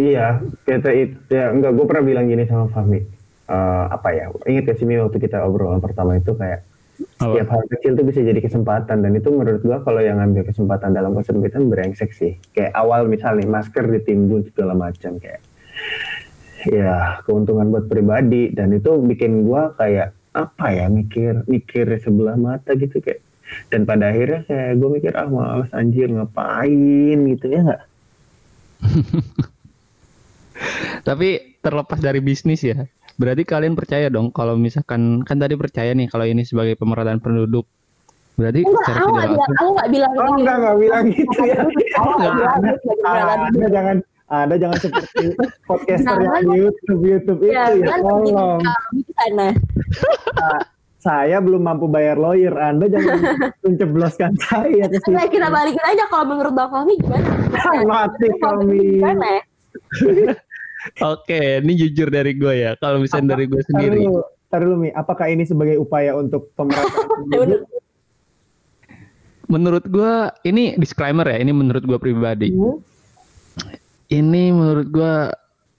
iya kita itu ya enggak gue pernah bilang gini sama Fahmi. Uh, apa ya ingat ya sih waktu kita obrolan pertama itu kayak setiap hal kecil itu bisa jadi kesempatan dan itu menurut gua kalau yang ngambil kesempatan dalam kesempitan brengsek sih. Kayak awal misalnya masker ditimbun segala macam kayak ya keuntungan buat pribadi dan itu bikin gua kayak apa ya mikir mikir sebelah mata gitu kayak dan pada akhirnya kayak gue mikir ah malas anjir ngapain? gitu ya nggak? Tapi terlepas dari bisnis ya Berarti kalian percaya dong kalau misalkan kan tadi percaya nih kalau ini sebagai pemerataan penduduk. Berarti enggak, secara tidak langsung. Aku nggak bilang oh, enggak enggak bilang gitu ya. Anda jangan ada jangan seperti podcaster yang YouTube YouTube itu ya, ya tolong. Sana. Nah, saya belum mampu bayar lawyer, Anda jangan mencebloskan saya ke situ. kita balikin aja kalau menurut Bang Fahmi gimana? Mati kami. Oke, ini jujur dari gue ya. Kalau misalnya dari gue sendiri. Taruh dulu, Mi. Apakah ini sebagai upaya untuk pemerataan Menurut gue, ini disclaimer ya. Ini menurut gue pribadi. Hmm. Ini menurut gue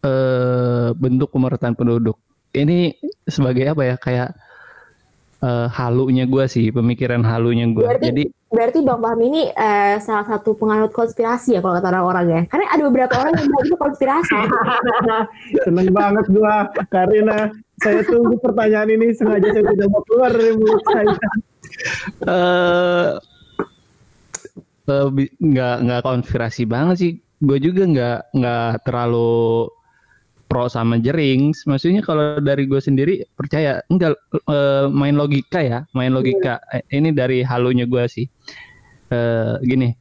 eh, bentuk pemerataan penduduk. Ini sebagai apa ya? Kayak uh, halunya gue sih, pemikiran halunya gue. Jadi berarti Bang Fahmi ini uh, salah satu penganut konspirasi ya kalau kata orang-orang ya. Karena ada beberapa orang yang bilang itu konspirasi. Seneng banget gue karena saya tunggu pertanyaan ini sengaja saya tidak mau keluar dari mulut saya. Uh, uh, nggak nggak konspirasi banget sih. Gue juga nggak nggak terlalu pro sama jering. Maksudnya kalau dari gue sendiri percaya enggak uh, main logika ya, main logika. Yeah. Ini dari halunya gue sih. Uh, gini,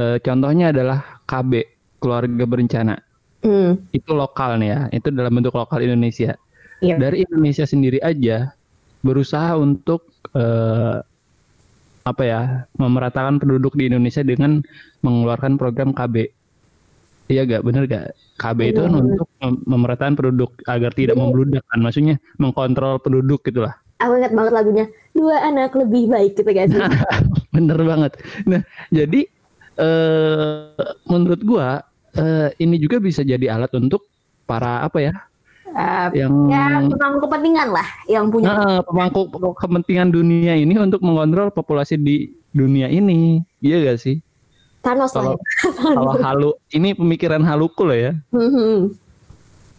uh, contohnya adalah KB keluarga berencana. Mm. Itu lokal nih ya, itu dalam bentuk lokal Indonesia. Yeah. Dari Indonesia sendiri aja berusaha untuk uh, apa ya memeratakan penduduk di Indonesia dengan mengeluarkan program KB Iya gak bener gak? KB itu kan untuk memerataan penduduk agar tidak iya. membludak kan, maksudnya mengkontrol penduduk gitulah. Aku ingat banget lagunya dua anak lebih baik gitu guys. bener banget. Nah jadi eh, menurut gua eh, ini juga bisa jadi alat untuk para apa ya? Uh, yang ya, pemangku kepentingan lah yang punya uh, pemangku kepentingan dunia ini untuk mengontrol populasi di dunia ini iya gak sih Thanos kalau, kalau halu ini pemikiran haluku loh ya. Mm-hmm.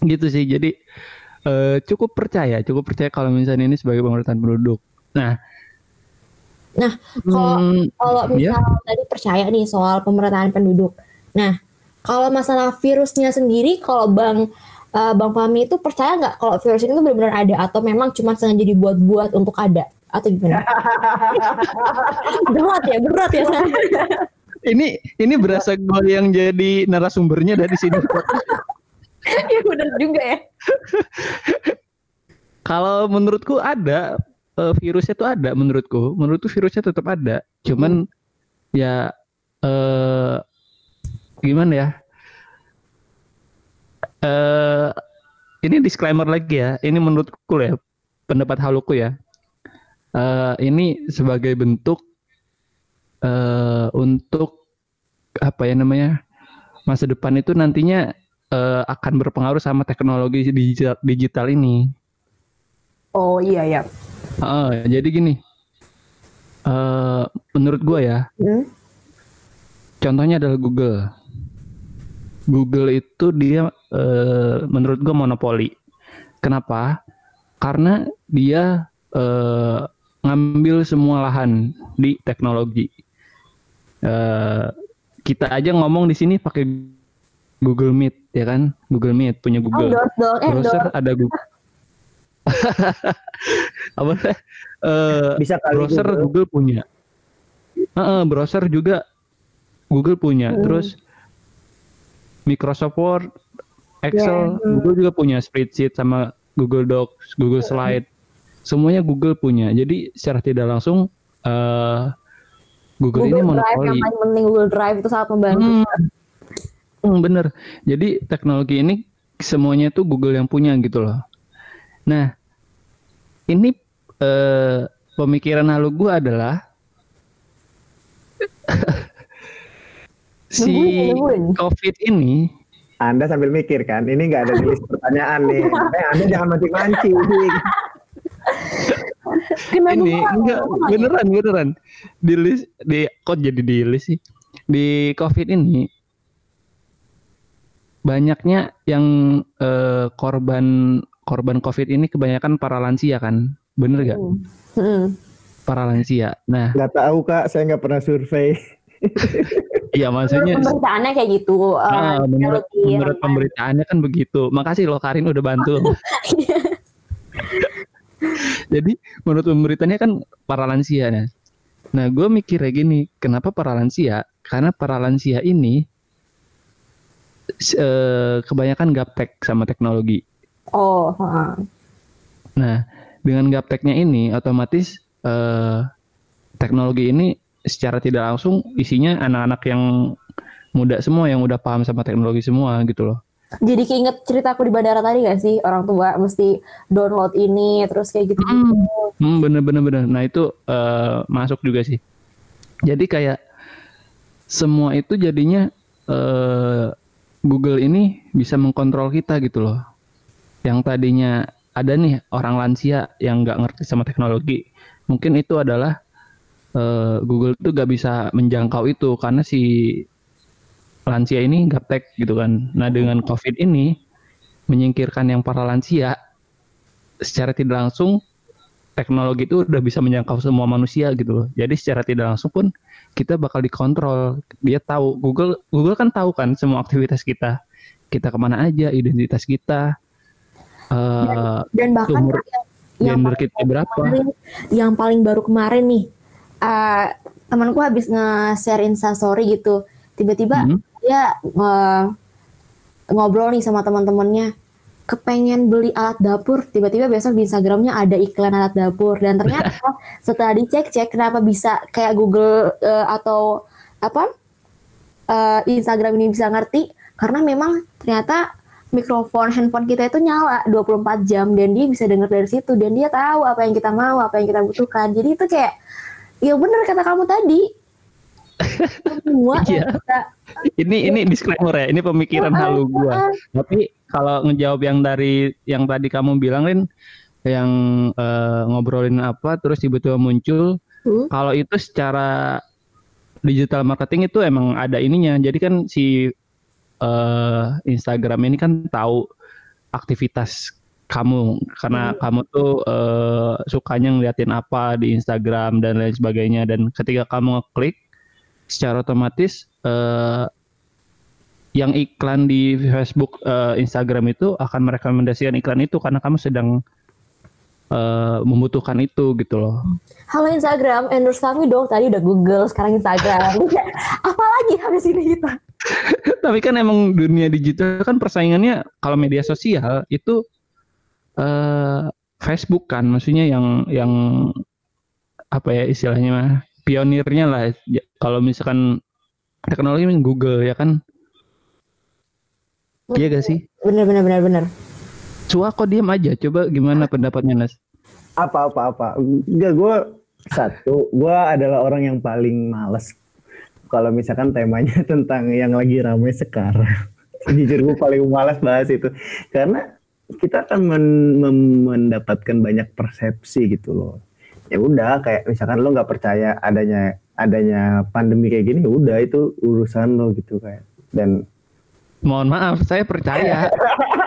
gitu sih. Jadi uh, cukup percaya, cukup percaya kalau misalnya ini sebagai pemerintahan penduduk. Nah, nah kalau hmm, kalau ya. misal ya. tadi percaya nih soal pemerintahan penduduk. Nah, kalau masalah virusnya sendiri, kalau bang uh, bang Fahmi itu percaya nggak kalau virus ini tuh benar-benar ada atau memang cuma sengaja dibuat-buat untuk ada atau gimana? berat ya, berat ya. ini ini berasa gue yang jadi narasumbernya dari sini. Iya benar juga ya. Kalau menurutku ada eh, virusnya tuh ada menurutku. Menurutku virusnya tetap ada. Cuman ya eh gimana ya? Eh ini disclaimer lagi ya. Ini menurutku ya pendapat haluku ya. Eh ini sebagai bentuk eh untuk apa ya namanya masa depan itu nantinya eh, akan berpengaruh sama teknologi digital, digital ini. Oh iya ya. Heeh, jadi gini, eh menurut gue ya, Hmm? contohnya adalah Google. Google itu dia eh, menurut gue monopoli. Kenapa? Karena dia eh, ngambil semua lahan di teknologi. Eh, kita aja ngomong di sini pakai Google Meet, ya kan? Google Meet punya Google. Endorse dong, Browser ada Google. Apa? Eh, Bisa kali browser Google. Google, punya. Heeh, browser juga Google punya. Hmm. Terus Microsoft Word, Excel, Ya, hmm. Google juga punya spreadsheet sama Google Docs, Google Slide. Semuanya Google punya. Jadi secara tidak langsung eh Google, ini Google Drive yang monopoli. paling penting Google Drive itu sangat membantu. Hmm. Hmm, bener. Jadi teknologi ini semuanya tuh Google yang punya gitu loh. Nah, ini eh, pemikiran halu gue adalah si. COVID ini Anda sambil mikir kan, ini nggak ada di list pertanyaan nih. Eh, Anda jangan mancing-mancing. Kenapa ini gua enggak beneran beneran. Di list di kok jadi di list sih? Di covid ini banyaknya yang eh, korban korban covid ini kebanyakan para lansia kan? Bener gak Hmm. Hmm. para lansia nah. Nggak tahu kak, saya nggak pernah survei. iya maksudnya Pemberitaannya kayak gitu. eh, ah, menurut menurut pemberitaannya kan begitu. Makasih loh Karin udah bantu jadi menurut pemberitaannya kan para lansia nah nah gue mikirnya gini kenapa para lansia karena para lansia ini eh, kebanyakan gaptek sama teknologi. Oh, heeh. nah dengan gapteknya ini otomatis eh, teknologi ini secara tidak langsung isinya anak-anak yang muda semua yang udah paham sama teknologi semua gitu loh Jadi keinget ceritaku di bandara tadi gak sih? Orang tua mesti download ini terus kayak gitu. Hmm, bener bener bener. Nah itu eh, masuk juga sih. Jadi kayak semua itu jadinya eh, Google ini bisa mengkontrol kita gitu loh. Yang tadinya ada nih orang lansia yang nggak ngerti sama teknologi, mungkin itu adalah eh, Google tuh gak bisa menjangkau itu karena si lansia ini gaptek gitu kan. Nah dengan COVID ini menyingkirkan yang para lansia secara tidak langsung teknologi itu udah bisa menjangkau semua manusia gitu loh. Jadi secara tidak langsung pun kita bakal dikontrol. Dia tahu Google Google kan tahu kan semua aktivitas kita. Kita ke mana aja, identitas kita, eh Dan bahkan Umur yang, yang gender kita berapa. kemarin, yang paling baru kemarin nih, eh, temanku habis nge-share instastory gitu, tiba-tiba Hmm. Dia eh, ngobrol nih sama teman-temannya, kepengen beli alat dapur, tiba-tiba besok di Instagramnya ada iklan alat dapur. Dan ternyata setelah dicek-cek kenapa bisa kayak Google eh, atau apa eh, Instagram ini bisa ngerti? Karena memang ternyata mikrofon handphone kita itu nyala 24 jam. Dan dia bisa dengar dari situ. Dan dia tahu apa yang kita mau, apa yang kita butuhkan. Jadi itu kayak ya benar kata kamu tadi. Semua Iya. kita Ini ini disclaimer ya, ini pemikiran halu gua. Tapi kalau ngejawab yang dari yang tadi kamu bilang Rin yang eh, ngobrolin apa terus tiba-tiba muncul Hmm. kalau itu secara digital marketing itu emang ada ininya. Jadi kan si eh, Instagram ini kan tahu aktivitas kamu karena kamu tuh eh, sukanya ngeliatin apa di Instagram dan lain sebagainya dan ketika kamu ngeklik secara otomatis eh, yang iklan di Facebook, eh, Instagram itu akan merekomendasikan iklan itu karena kamu sedang uh, membutuhkan itu gitu loh. Halo Instagram, endorse kami dong. Tadi udah Google, sekarang Instagram. Apalagi habis ini kita. Tapi kan emang dunia digital kan persaingannya kalau media sosial itu uh, Facebook kan, maksudnya yang yang apa ya istilahnya mah pionirnya lah. Ya, kalau misalkan teknologi Google ya kan. Iya gak sih? Bener bener bener bener. Cua kok diem aja. Coba gimana pendapatnya Nas? Apa apa apa. Enggak gue satu, gue adalah orang yang paling males kalau misalkan temanya tentang yang lagi ramai sekarang. Jujur gue paling malas bahas itu karena kita akan men men mendapatkan banyak persepsi gitu loh. Ya udah kayak misalkan lo nggak percaya adanya adanya pandemi kayak gini, ya udah itu urusan lo gitu kayak. Dan mohon maaf, saya percaya.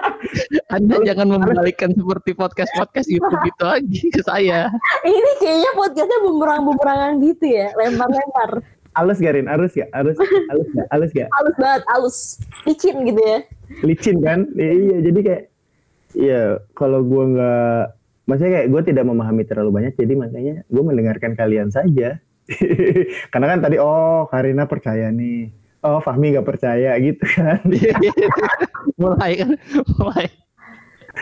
Anda jangan membalikkan seperti podcast-podcast YouTube itu lagi ke saya. Ini kayaknya podcastnya bumerang-bumerangan gitu ya, lempar-lempar. Alus Garin, arus ya, arus, alus ya, alus ya. Alus banget, alus, licin gitu ya. Licin kan? Ya, iya, jadi kayak, iya kalau gue nggak, maksudnya kayak gue tidak memahami terlalu banyak, jadi makanya gue mendengarkan kalian saja. Karena kan tadi, oh Karina percaya nih. Oh Fahmi gak percaya gitu kan. Mulai kan mulai.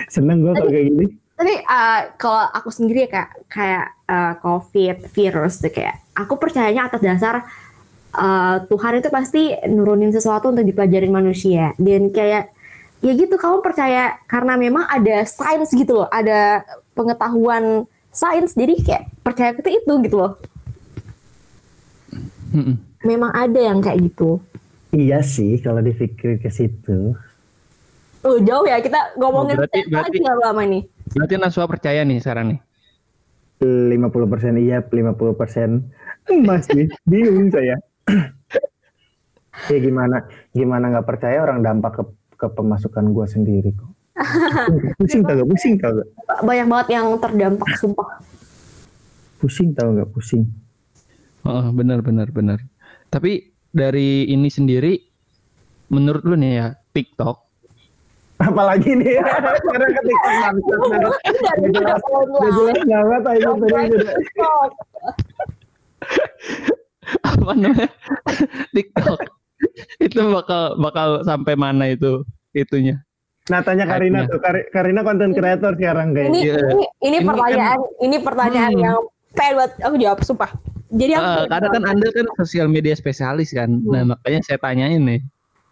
Seneng gue kalau kayak gini. tapi uh, kalau aku sendiri ya kak kayak uh, covid virus tuh kayak aku percayanya atas dasar uh, Tuhan itu pasti nurunin sesuatu untuk dipelajarin manusia. Dan kayak ya gitu kamu percaya karena memang ada sains gitu loh ada pengetahuan sains jadi kayak percaya itu itu gitu loh memang ada yang kayak gitu. Iya sih kalau dipikir ke situ. Oh jauh ya kita ngomongin oh, berarti, berarti, lagi lama nih. Berarti Naswa percaya nih sekarang nih. 50% iya, 50% masih bingung saya. ya gimana gimana nggak percaya orang dampak ke, ke pemasukan gue sendiri kok. pusing tau gak pusing tau gak? Banyak banget yang terdampak sumpah. Pusing tau gak pusing. Oh benar benar benar. Tapi dari ini sendiri, menurut lu nih ya, TikTok. Apalagi nih, karena ke TikTok langsung. jelas, jelas banget aja tadi Apa namanya? TikTok. itu bakal bakal sampai mana itu itunya? Nah tanya Karina tuh, Karina konten kreator sekarang kayaknya. Ini, ini, ini, ini pertanyaan, kan, ini pertanyaan hmm. yang pengen buat aku jawab, sumpah. Jadi aku uh, karena kan Anda kan sosial media spesialis kan. Hmm. Nah, makanya saya tanyain nih.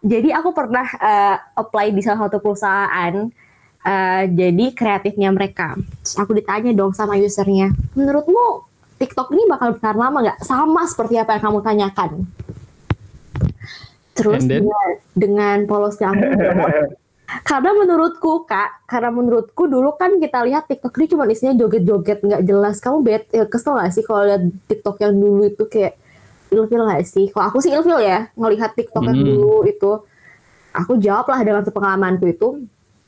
Jadi aku pernah uh, apply di salah satu perusahaan uh, jadi kreatifnya mereka. Terus aku ditanya dong sama usernya, menurutmu TikTok ini bakal bertahan lama nggak? Sama seperti apa yang kamu tanyakan. Terus dengan, dengan polos kamu karena menurutku kak, karena menurutku dulu kan kita lihat TikTok ini cuma isinya joget-joget nggak jelas. Kamu bet ya, kesel gak sih kalau lihat TikTok yang dulu itu kayak ilfil gak sih? Kalau aku sih ilfil ya ngelihat TikTok yang hmm. dulu itu. Aku jawab lah dengan pengalamanku itu.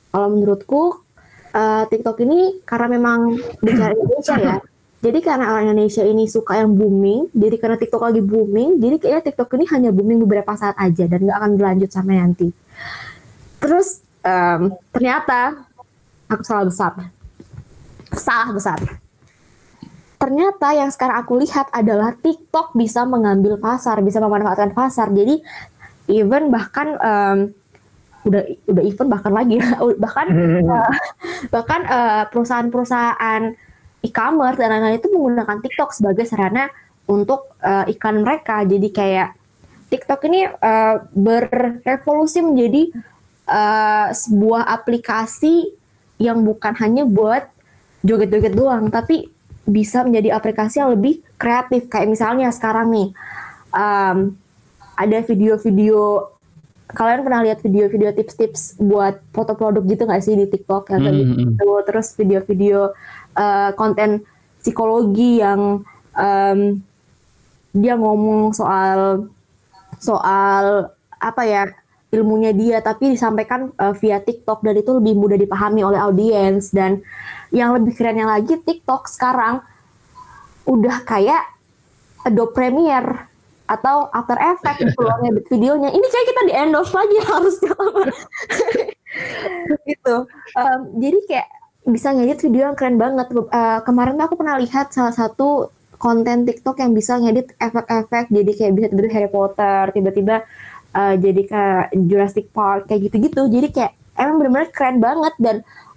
Kalau menurutku uh, TikTok ini karena memang bicara Indonesia ya. Jadi karena orang Indonesia ini suka yang booming, jadi karena TikTok lagi booming, jadi kayaknya TikTok ini hanya booming beberapa saat aja dan nggak akan berlanjut sampai nanti. Terus um, ternyata aku salah besar. Salah besar. Ternyata yang sekarang aku lihat adalah TikTok bisa mengambil pasar, bisa memanfaatkan pasar. Jadi even bahkan um, udah udah even bahkan lagi bahkan uh, bahkan uh, perusahaan-perusahaan e-commerce dan lain-lain itu menggunakan TikTok sebagai sarana untuk uh, iklan mereka. Jadi kayak TikTok ini uh, berevolusi menjadi uh, sebuah aplikasi yang bukan hanya buat joget-joget doang, tapi bisa menjadi aplikasi yang lebih kreatif. Kayak misalnya sekarang nih, um, ada video-video kalian pernah lihat video-video tips-tips buat foto produk gitu nggak sih di TikTok yang kayak mm-hmm. gitu terus video-video uh, konten psikologi yang um, dia ngomong soal soal apa ya ilmunya dia tapi disampaikan uh, via TikTok dan itu lebih mudah dipahami oleh audiens. Dan yang lebih kerennya lagi TikTok sekarang udah kayak Adobe Premiere atau After Effects gitu loh ngedit videonya. Ini kayak kita di endorse lagi harusnya. Gitu. Um, jadi kayak bisa ngedit video yang keren banget. Uh, kemarin tuh aku pernah lihat salah satu konten TikTok yang bisa ngedit efek-efek. Jadi kayak bisa tiba-tiba Harry Potter, tiba-tiba uh, jadi kayak Jurassic Park kayak gitu-gitu. Jadi kayak emang bener-bener keren banget dan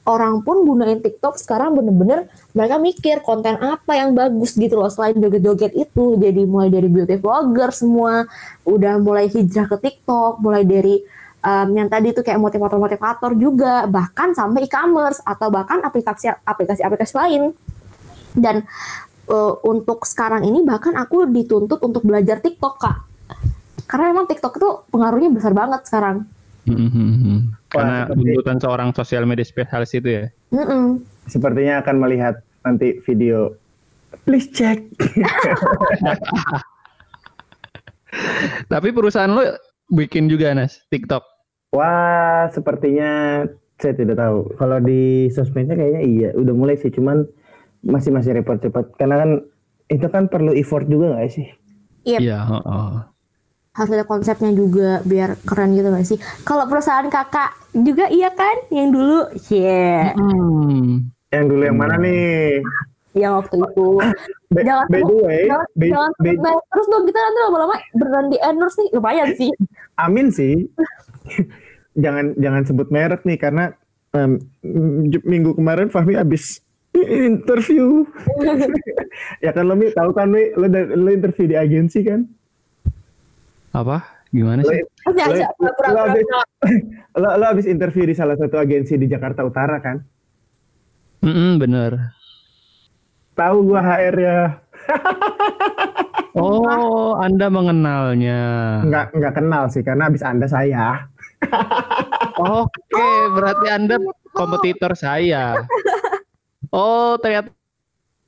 orang pun gunain TikTok sekarang bener-bener mereka mikir konten apa yang bagus gitu loh selain joget-joget itu. Jadi mulai dari beauty vlogger semua udah mulai hijrah ke TikTok, mulai dari um, yang tadi itu kayak motivator-motivator juga, bahkan sampai e-commerce atau bahkan aplikasi-aplikasi lain. Dan uh, untuk sekarang ini bahkan aku dituntut untuk belajar TikTok kak, karena memang TikTok itu pengaruhnya besar banget sekarang. Mm-hmm. Karena tuntutan seorang sosial media spesialis itu ya. Mm-mm. Sepertinya akan melihat nanti video. Please check. Tapi perusahaan lo bikin juga Nas TikTok? Wah, sepertinya saya tidak tahu. Kalau di sosmednya kayaknya iya, udah mulai sih, cuman masih masih repot cepat karena kan itu kan perlu effort juga nggak sih? Iya. Iya. Oh, oh. Harus ada konsepnya juga biar keren gitu nggak sih? Kalau perusahaan kakak juga iya kan? Yang dulu, yeah. Hmm. Yang dulu yang mana nih? Yang waktu itu. Be, jangan by the way, jangan, jangan be, terus dong kita nanti lama-lama beneran di endorse nih lumayan sih. Amin sih. jangan jangan sebut merek nih karena um, minggu kemarin Fahmi habis interview. ya kan lo Mi tahu kan Mi lo, lo interview di agensi kan? Apa? Gimana sih? Lo, lo, lo, habis, lo, lo habis interview di salah satu agensi di Jakarta Utara kan? Mm -mm, bener Tahu gua HR ya. oh, Anda mengenalnya. Enggak enggak kenal sih karena habis Anda saya. Oke, berarti Anda kompetitor saya. Oh, ternyata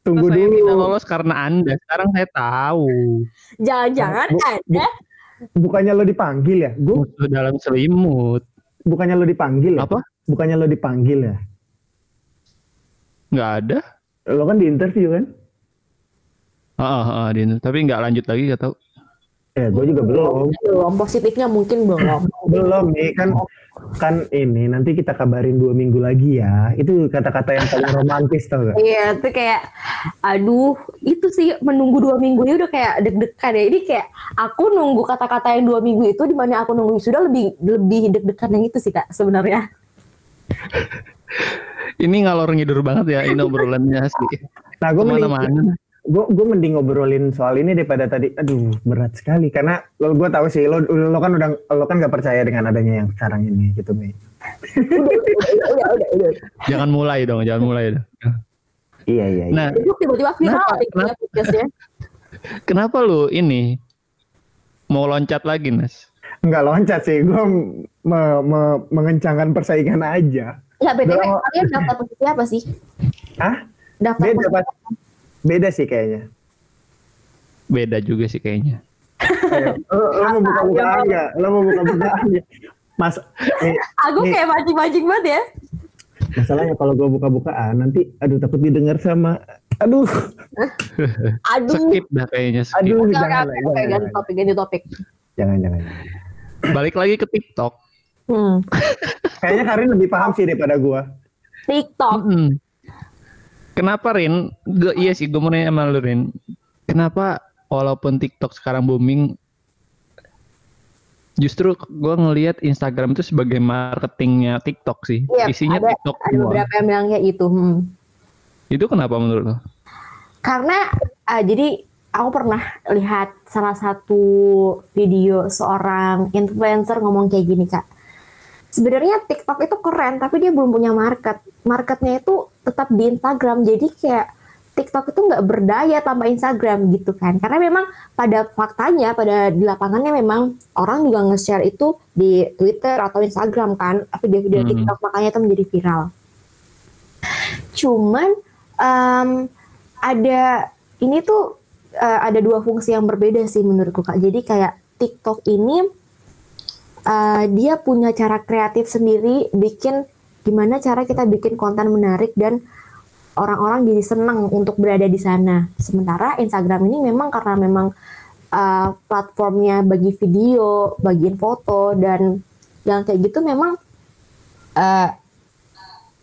Tunggu saya dulu. tidak lolos karena Anda. Sekarang saya tahu. Jangan-jangan Anda bukannya lo dipanggil ya? Gue dalam selimut. Bukannya lo dipanggil ya? Apa? Bukannya lo dipanggil ya? Nggak ada. Lo kan di interview kan? Ah, ah, ah di tapi nggak lanjut lagi gak tau. Ya, gue juga belum. Belum positifnya mungkin belum. belum nih kan kan ini nanti kita kabarin dua minggu lagi ya. Itu kata-kata yang paling romantis tau gak? Iya, itu kayak, aduh, itu sih menunggu dua minggu ini udah kayak deg-degan ya. Ini kayak aku nunggu kata-kata yang dua minggu itu, di mana aku nunggu sudah lebih lebih deg-degan yang itu sih kak sebenarnya. ini ngalor ngidur banget ya ini obrolannya sih. Nah, gue mana gue gue mending ngobrolin soal ini daripada tadi. Aduh berat sekali. Karena lo gue tahu sih lo lo kan udah lo kan gak percaya dengan adanya yang sekarang ini gitu nih jangan mulai dong jangan mulai dong. Iya iya, iya. nah tiba-tiba viral kenapa, kenapa, kenapa lo ini mau loncat lagi Nas? Enggak loncat sih gue me, me, mengencangkan persaingan aja. Ya btw kalian daftar posisi apa sih? Ah daftar dapat Beda sih kayaknya. Beda juga sih kayaknya. lo, lo mau buka-buka aja, lo mau buka-buka aja. Mas, nih, Aku nih. kayak mancing-mancing banget ya. Masalahnya kalau gue buka-bukaan nanti, aduh takut didengar sama, aduh. aduh. Skip dah kayaknya. Skip. Aduh, jangan, jangan, jangan, ganti topik, ganti topik. Jangan, jangan. Balik lagi ke TikTok. Hmm. Kayaknya Karin lebih paham sih daripada gue. TikTok. Hmm. Kenapa Rin? Gue iya sih gue mau nanya sama lu Rin. Kenapa walaupun TikTok sekarang booming justru gue ngelihat Instagram itu sebagai marketingnya TikTok sih. Yep, iya, Isinya ada, TikTok ada semua. beberapa yang bilang kayak itu. Hmm. Itu kenapa menurut lo? Karena uh, jadi aku pernah lihat salah satu video seorang influencer ngomong kayak gini kak sebenarnya TikTok itu keren tapi dia belum punya market. Marketnya itu tetap di Instagram. Jadi kayak TikTok itu nggak berdaya tanpa Instagram gitu kan. Karena memang pada faktanya pada di lapangannya memang orang juga nge-share itu di Twitter atau Instagram kan video-video hmm. TikTok makanya itu menjadi viral. Cuman um, ada ini tuh uh, ada dua fungsi yang berbeda sih menurutku kak. Jadi kayak TikTok ini uh, dia punya cara kreatif sendiri bikin gimana cara kita bikin konten menarik dan orang-orang jadi senang untuk berada di sana. Sementara Instagram ini memang karena memang uh, platformnya bagi video, bagiin foto dan yang kayak gitu memang uh,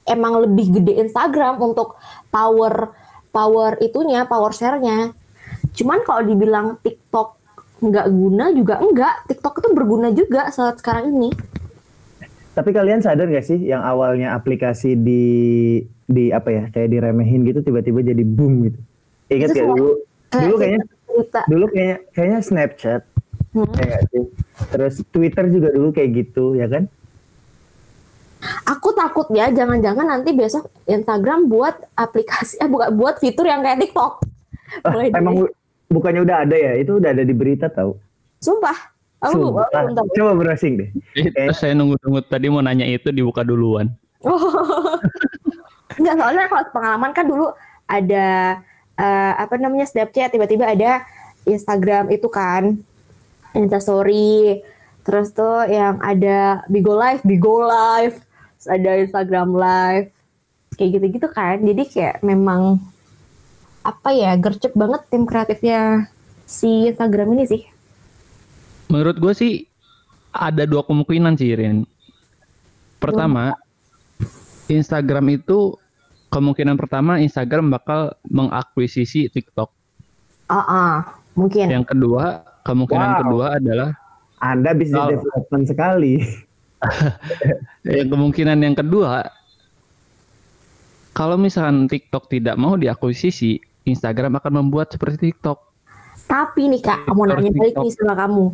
emang lebih gede Instagram untuk power power itunya, power share-nya. Cuman kalau dibilang TikTok nggak guna juga enggak, TikTok itu berguna juga saat sekarang ini. Tapi kalian sadar gak sih yang awalnya aplikasi di di apa ya kayak diremehin gitu tiba-tiba jadi boom gitu. Ingat gak dulu? Kayak Dulu kayaknya cerita. dulu kayaknya kayaknya Snapchat Hmm. kayak sih. Terus Twitter juga dulu kayak gitu ya kan? Aku takut ya, jangan-jangan nanti besok Instagram buat aplikasi, eh bukan buat fitur yang kayak TikTok. Mulai dari- emang bukannya udah ada ya? Itu udah ada di berita tahu. Sumpah, aku Sumpah. belum tahu. Coba browsing deh. Itu saya nunggu-nunggu tadi mau nanya itu dibuka duluan. Enggak, soalnya kalau pengalaman kan dulu ada eh, apa namanya Snapchat, tiba-tiba ada Instagram itu kan, Instastory, terus tuh yang ada Bigo Live, Bigo Live, terus ada Instagram Live, kayak gitu-gitu kan. Jadi kayak memang apa ya gercep banget tim kreatifnya si Instagram ini sih. Menurut gue sih ada dua kemungkinan sih Rin. Pertama, Instagram itu kemungkinan pertama Instagram bakal mengakuisisi TikTok. Ah, ah, mungkin. Yang kedua, kemungkinan Wow. kedua adalah Anda bisnis Oh. development sekali. yang kemungkinan yang kedua kalau misalkan TikTok tidak mau diakuisisi, Instagram akan membuat seperti TikTok. Tapi nih kak, mau nanya balik nih sama kamu.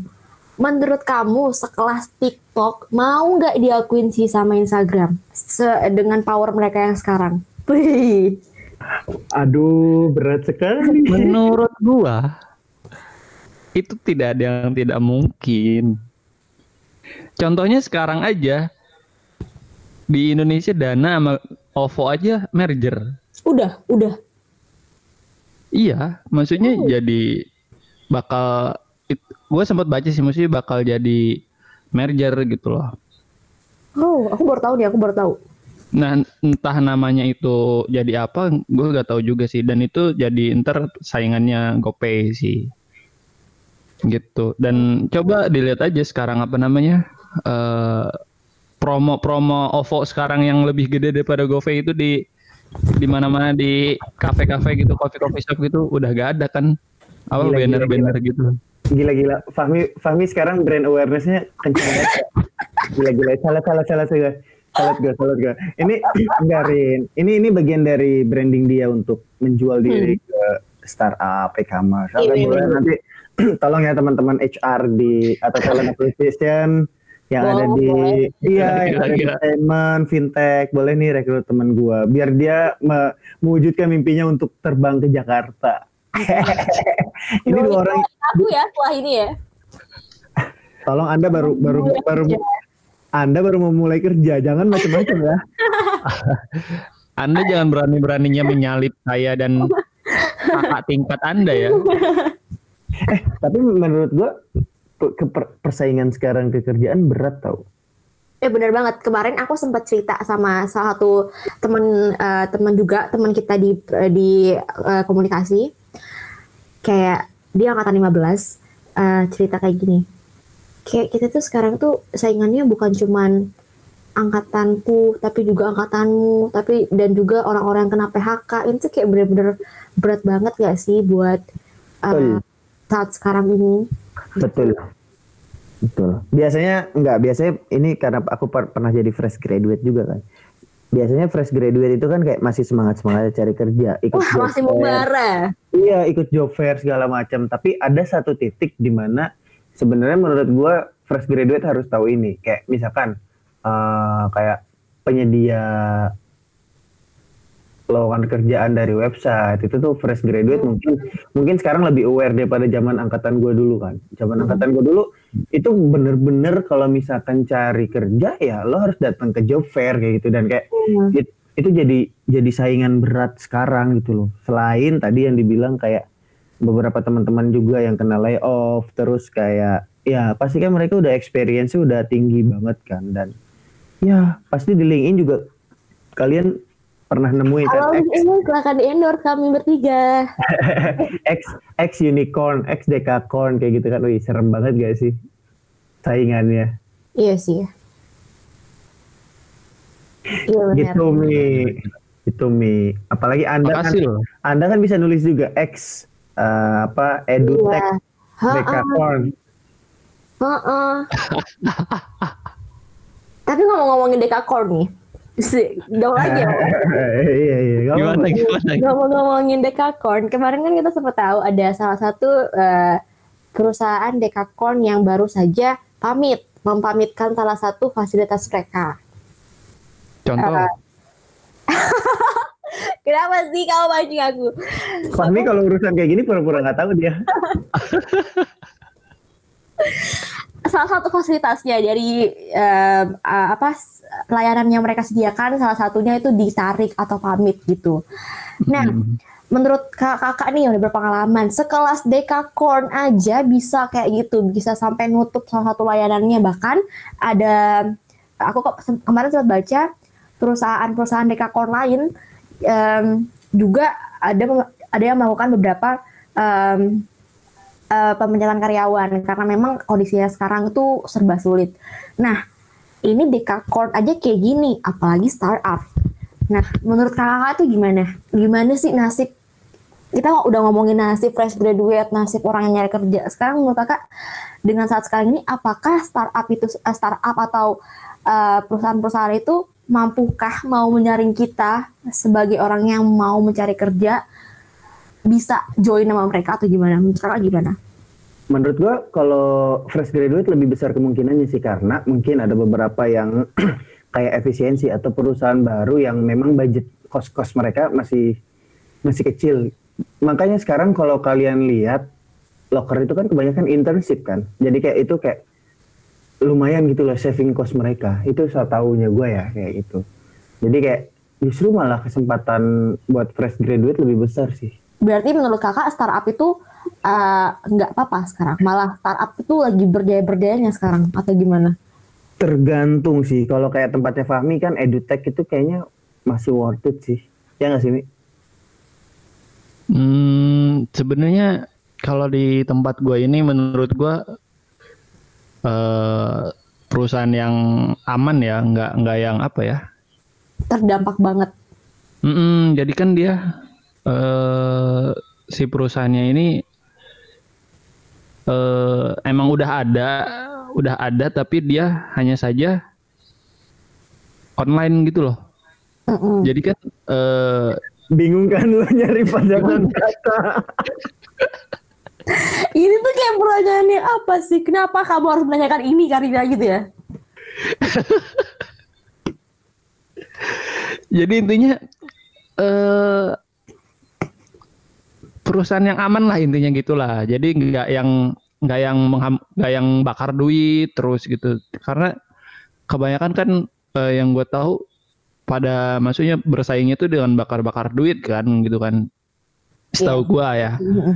Menurut kamu sekelas TikTok mau nggak diakuin sih sama Instagram Se- dengan power mereka yang sekarang? Wih, Aduh, berat sekali. Menurut gua itu tidak ada yang tidak mungkin. Contohnya sekarang aja di Indonesia Dana sama OVO aja merger. udah, udah. Iya, maksudnya jadi bakal gue sempat baca sih maksudnya bakal jadi merger gitu loh. Oh, aku baru tahu nih, aku baru tahu. Nah, entah namanya itu jadi apa, gue gak tahu juga sih. Dan itu jadi ntar saingannya GoPay sih. Gitu. Dan coba dilihat aja sekarang apa namanya eh promo-promo OVO sekarang yang lebih gede daripada GoPay itu di di mana-mana di kafe-kafe gitu, coffee-coffee shop gitu udah gak ada kan. Apa Gila, gila, banner-banner gitu. Gila-gila. Fahmi, Fahmi sekarang brand awareness-nya kenceng banget. Gila-gila. Salah, salah, salah, salah. Salah gue, salah gue. Ini Garin. Ini ini bagian dari branding dia untuk menjual diri ke startup, e-commerce. Iya, iya, iya. nanti tolong ya teman-teman HR di atau talent acquisition yang ada Boleh, di boleh. iya yang ada di payment, fintech, boleh nih rekrut teman gua biar dia me- mewujudkan mimpinya untuk terbang ke Jakarta. ini dua orang Aku ya setelah ini ya. Tolong Anda baru baru Mulai baru kerja. Anda baru memulai kerja, jangan macam-macam ya. Anda jangan berani-beraninya menyalip saya dan kakak tingkat Anda ya. Tapi menurut gua pe- ke per- persaingan sekarang ke kerjaan berat tau. Eh bener banget. Kemarin aku sempat cerita sama salah satu teman eh, teman juga teman kita di di eh, komunikasi. Kayak dia angkatan 15 eh, cerita kayak gini. Kayak kita tuh sekarang tuh saingannya bukan cuman angkatanku tapi juga angkatanmu tapi dan juga orang-orang yang kena PHK ini tuh kayak bener-bener berat banget gak sih buat eh, Betul. saat sekarang ini Betul. Betul. Biasanya enggak, biasanya ini karena aku per- pernah jadi fresh graduate juga kan. Biasanya fresh graduate itu kan kayak masih semangat-semangat cari kerja, ikut wah job masih membara Iya, ikut job fair segala macam. Tapi ada satu titik di mana sebenarnya menurut gua fresh graduate harus tahu ini. Kayak misalkan eh, kayak penyedia lowongan kerjaan dari website. Itu tuh fresh graduate mungkin mungkin sekarang lebih aware daripada zaman angkatan gue dulu kan. Zaman angkatan gue dulu itu bener-bener kalau misalkan cari kerja ya lo harus datang ke job fair kayak gitu. Dan kayak it- itu jadi jadi saingan berat sekarang gitu loh. Selain tadi yang dibilang kayak beberapa teman-teman juga yang kena layoff terus kayak ya pasti kan mereka udah experience udah tinggi banget kan. Dan ya pasti di LinkedIn juga kalian pernah nemuin kan Kalau X, ini silakan di endorse kami bertiga. X X unicorn, X dekakorn kayak gitu kan. Wih, serem banget gak sih saingannya? Iya sih. Iya benar. Gitu Mi. Itu Mi. Apalagi Anda kan, Makasih loh. Anda kan bisa nulis juga X eh, apa edutech Iya. Ha-ha. Decacorn. Heeh. Tapi ngomong-ngomongin Dekakorn nih. Si, dong aja. Iya iya. Gak Gimana gimana? Ngomong-ngomongin Dekakorn, kemarin kan kita sempat tahu ada salah satu eh, perusahaan Dekakorn yang baru saja pamit, mempamitkan salah satu fasilitas mereka. Contoh. Eh, Kenapa sih kamu mancing aku? Fahmi kalau urusan kayak gini pura-pura nggak tahu dia. salah satu fasilitasnya dari em, eh, apa layanan yang mereka sediakan salah satunya itu ditarik atau pamit gitu. Nah, Hmm. menurut kak- kakak nih yang udah berpengalaman, sekelas Dekakorn aja bisa kayak gitu, bisa sampai nutup salah satu layanannya bahkan ada aku kok kemarin sempat baca perusahaan-perusahaan Dekakorn lain em, juga ada ada yang melakukan beberapa em, eh, pemecatan karyawan karena memang kondisinya sekarang itu serba sulit. Nah, ini Dekakorn aja kayak gini, apalagi startup. Nah, menurut kakak tuh gimana? Gimana sih nasib kita udah ngomongin nasib fresh graduate, nasib orang yang nyari kerja. Sekarang menurut kakak dengan saat sekarang ini, apakah startup itu eh, startup atau eh, perusahaan-perusahaan itu mampukah mau menyaring kita sebagai orang yang mau mencari kerja bisa join sama mereka atau gimana? Kakak gimana? Menurut gua kalau fresh graduate lebih besar kemungkinannya sih karena mungkin ada beberapa yang kayak efisiensi atau perusahaan baru yang memang budget kos-kos mereka masih masih kecil. Makanya sekarang kalau kalian lihat locker itu kan kebanyakan internship kan. Jadi kayak itu kayak lumayan gitu loh saving cost mereka. Itu saya tahunya gue ya kayak itu. Jadi kayak justru malah kesempatan buat fresh graduate lebih besar sih. Berarti menurut kakak startup itu eh, nggak apa-apa sekarang, malah startup itu lagi berdaya-berdayanya sekarang atau gimana? Tergantung sih. Kalau kayak tempatnya Fahmi kan edutech itu kayaknya masih worth it sih. Ya nggak sih, Mi? Hmm, sebenarnya kalau di tempat gue ini menurut gue eh perusahaan yang aman ya, nggak nggak yang apa ya. Terdampak banget. Mm-mm, jadi kan dia eh si perusahaannya ini eh emang udah ada, udah ada tapi dia hanya saja online gitu loh. Mm-mm. Jadi kan eh Bingung kan lo nyari pandangan kata. Ini tuh kayak pertanyaannya apa sih? Kenapa kamu harus menanyakan ini Karina gitu ya? Jadi intinya eh perusahaan yang aman lah intinya gitulah. Jadi nggak yang nggak yang nggak yang bakar duit terus gitu. Karena kebanyakan kan eh, yang gue tahu pada maksudnya bersaingnya tuh dengan bakar-bakar duit kan gitu kan. Setahu gua ya. Mm-mm.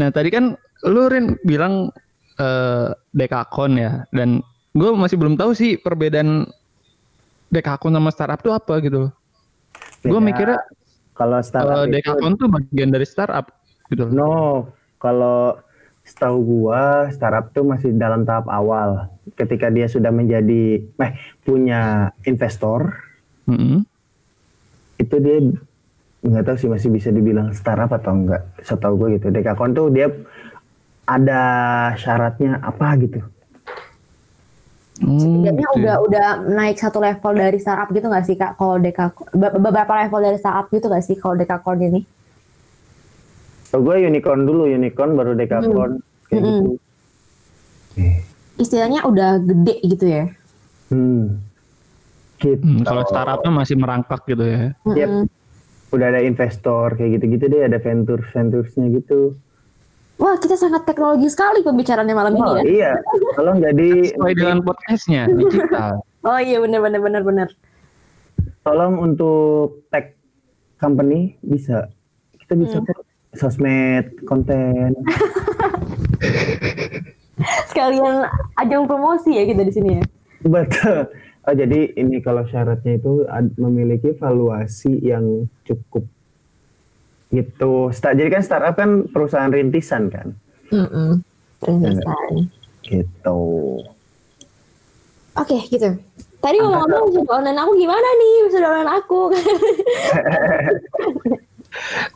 Nah tadi kan lu Rin bilang eh dekakon ya dan gue masih belum tahu sih perbedaan dekakon sama startup tuh apa gitu. Gue mikirnya kalau startup eh, itu dekakon tuh bagian dari startup gitu. no, kalau setahu gua startup tuh masih dalam tahap awal. Ketika dia sudah menjadi eh punya investor, Mm-mm. itu dia nggak tahu sih masih bisa dibilang startup atau enggak. Setahu gue gitu. Dekakon tuh dia ada syaratnya apa gitu. Hmm, Setidaknya gitu ya. udah udah naik satu level dari startup gitu nggak sih kak? Kalau Dekakorn, be- beberapa level dari startup gitu nggak sih kalau Dekakorn ini? So gue unicorn dulu, unicorn baru dekakon kayak Mm-mm. gitu. Istilahnya udah gede gitu ya? Hmm. Gitu. Hmm, kalau startupnya masih merangkak gitu ya. Yep. Mm-mm. Udah ada investor kayak gitu-gitu deh, ada venture venturesnya gitu. Wah kita sangat teknologi sekali pembicaraannya malam Oh ini ya. iya, tolong jadi Sesuai dengan podcastnya digital. Oh iya benar benar benar benar. tolong untuk tech company bisa kita bisa Hmm. sosmed konten Sekalian ajang promosi ya kita di sini ya. betul oh, jadi ini kalau syaratnya itu memiliki valuasi yang cukup gitu jadi kan startup kan perusahaan rintisan kan Iya. sekali. gitu Oke gitu. Tadi ngomong-ngomong wisuda online aku gimana nih wisuda online aku?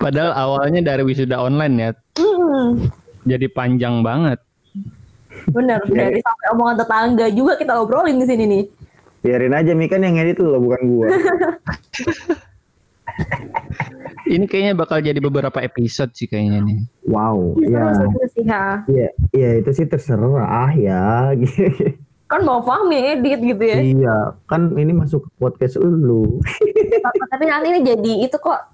Padahal awalnya dari wisuda online ya, Hmm, jadi panjang banget. bener dari sampai omongan tetangga juga kita obrolin di sini nih. Biarin aja Mi kan yang edit lo bukan gua. Ini kayaknya bakal jadi beberapa episode sih kayaknya nih. Wow, ya. Iya, iya itu sih terserah ya. Kan mau paham yang edit gitu ya. iya, kan ini masuk ke podcast lu. Tapi nanti ini jadi itu kok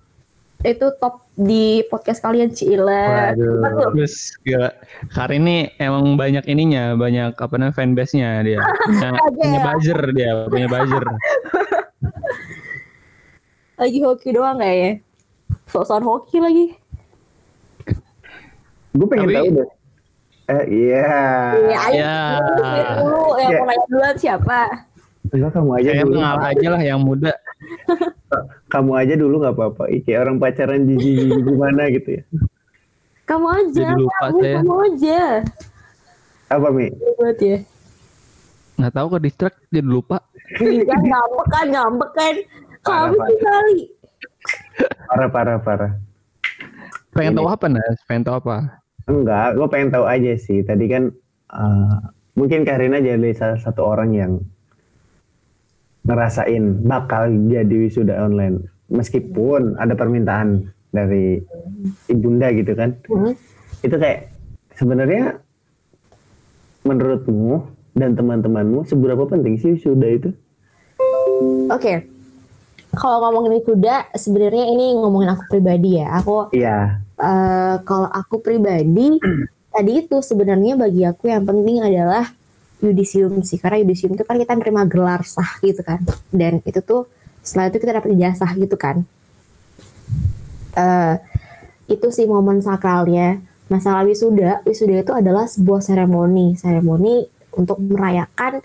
itu top di podcast kalian. Betul. Terus gila, Karin ini emang banyak ininya, banyak apa namanya fanbase-nya dia. Punya, punya buzzer dia, punya buzzer. Lagi hoki doang nggak ya? Sok-sokan hoki lagi. Gue pengen Tapi- tahu deh. Eh, iya. Iya, Ya. dulu yang Ya. mau nanya duluan siapa? Enggak kamu aja Saya dulu. mengalah aja lah yang muda. Kamu aja dulu nggak apa-apa. Ih, kayak orang pacaran jijik gimana gitu ya. Kamu aja, Jadi lupa kamu, saya. kamu aja. Apa Mi? Buat ya. Nggak tahu ke distract jadi lupa. Iya, ngambek kan, ngambek kan. Kamu sih kali. Parah, parah, parah. Pengen Ini. tahu apa Nas? Pengen tahu apa? Enggak, gue pengen tahu aja sih. Tadi kan eh, mungkin Karina jadi salah satu orang yang ngerasain bakal jadi wisuda online. Meskipun ada permintaan dari ibunda gitu kan. Hmm. Itu kayak sebenarnya menurutmu dan teman-temanmu seberapa penting sih wisuda itu? Oke. Kalau ngomongin wisuda, sebenarnya ini ngomongin aku pribadi ya. Aku Iya, eh, kalau aku pribadi tadi itu sebenarnya bagi aku yang penting adalah yudisium sih. Karena yudisium itu kan kita nerima gelar sah gitu kan. Dan itu tuh setelah itu kita dapat ijazah gitu kan. Eh itu sih momen sakralnya. Masalah wisuda wisuda itu adalah sebuah seremoni. Seremoni untuk merayakan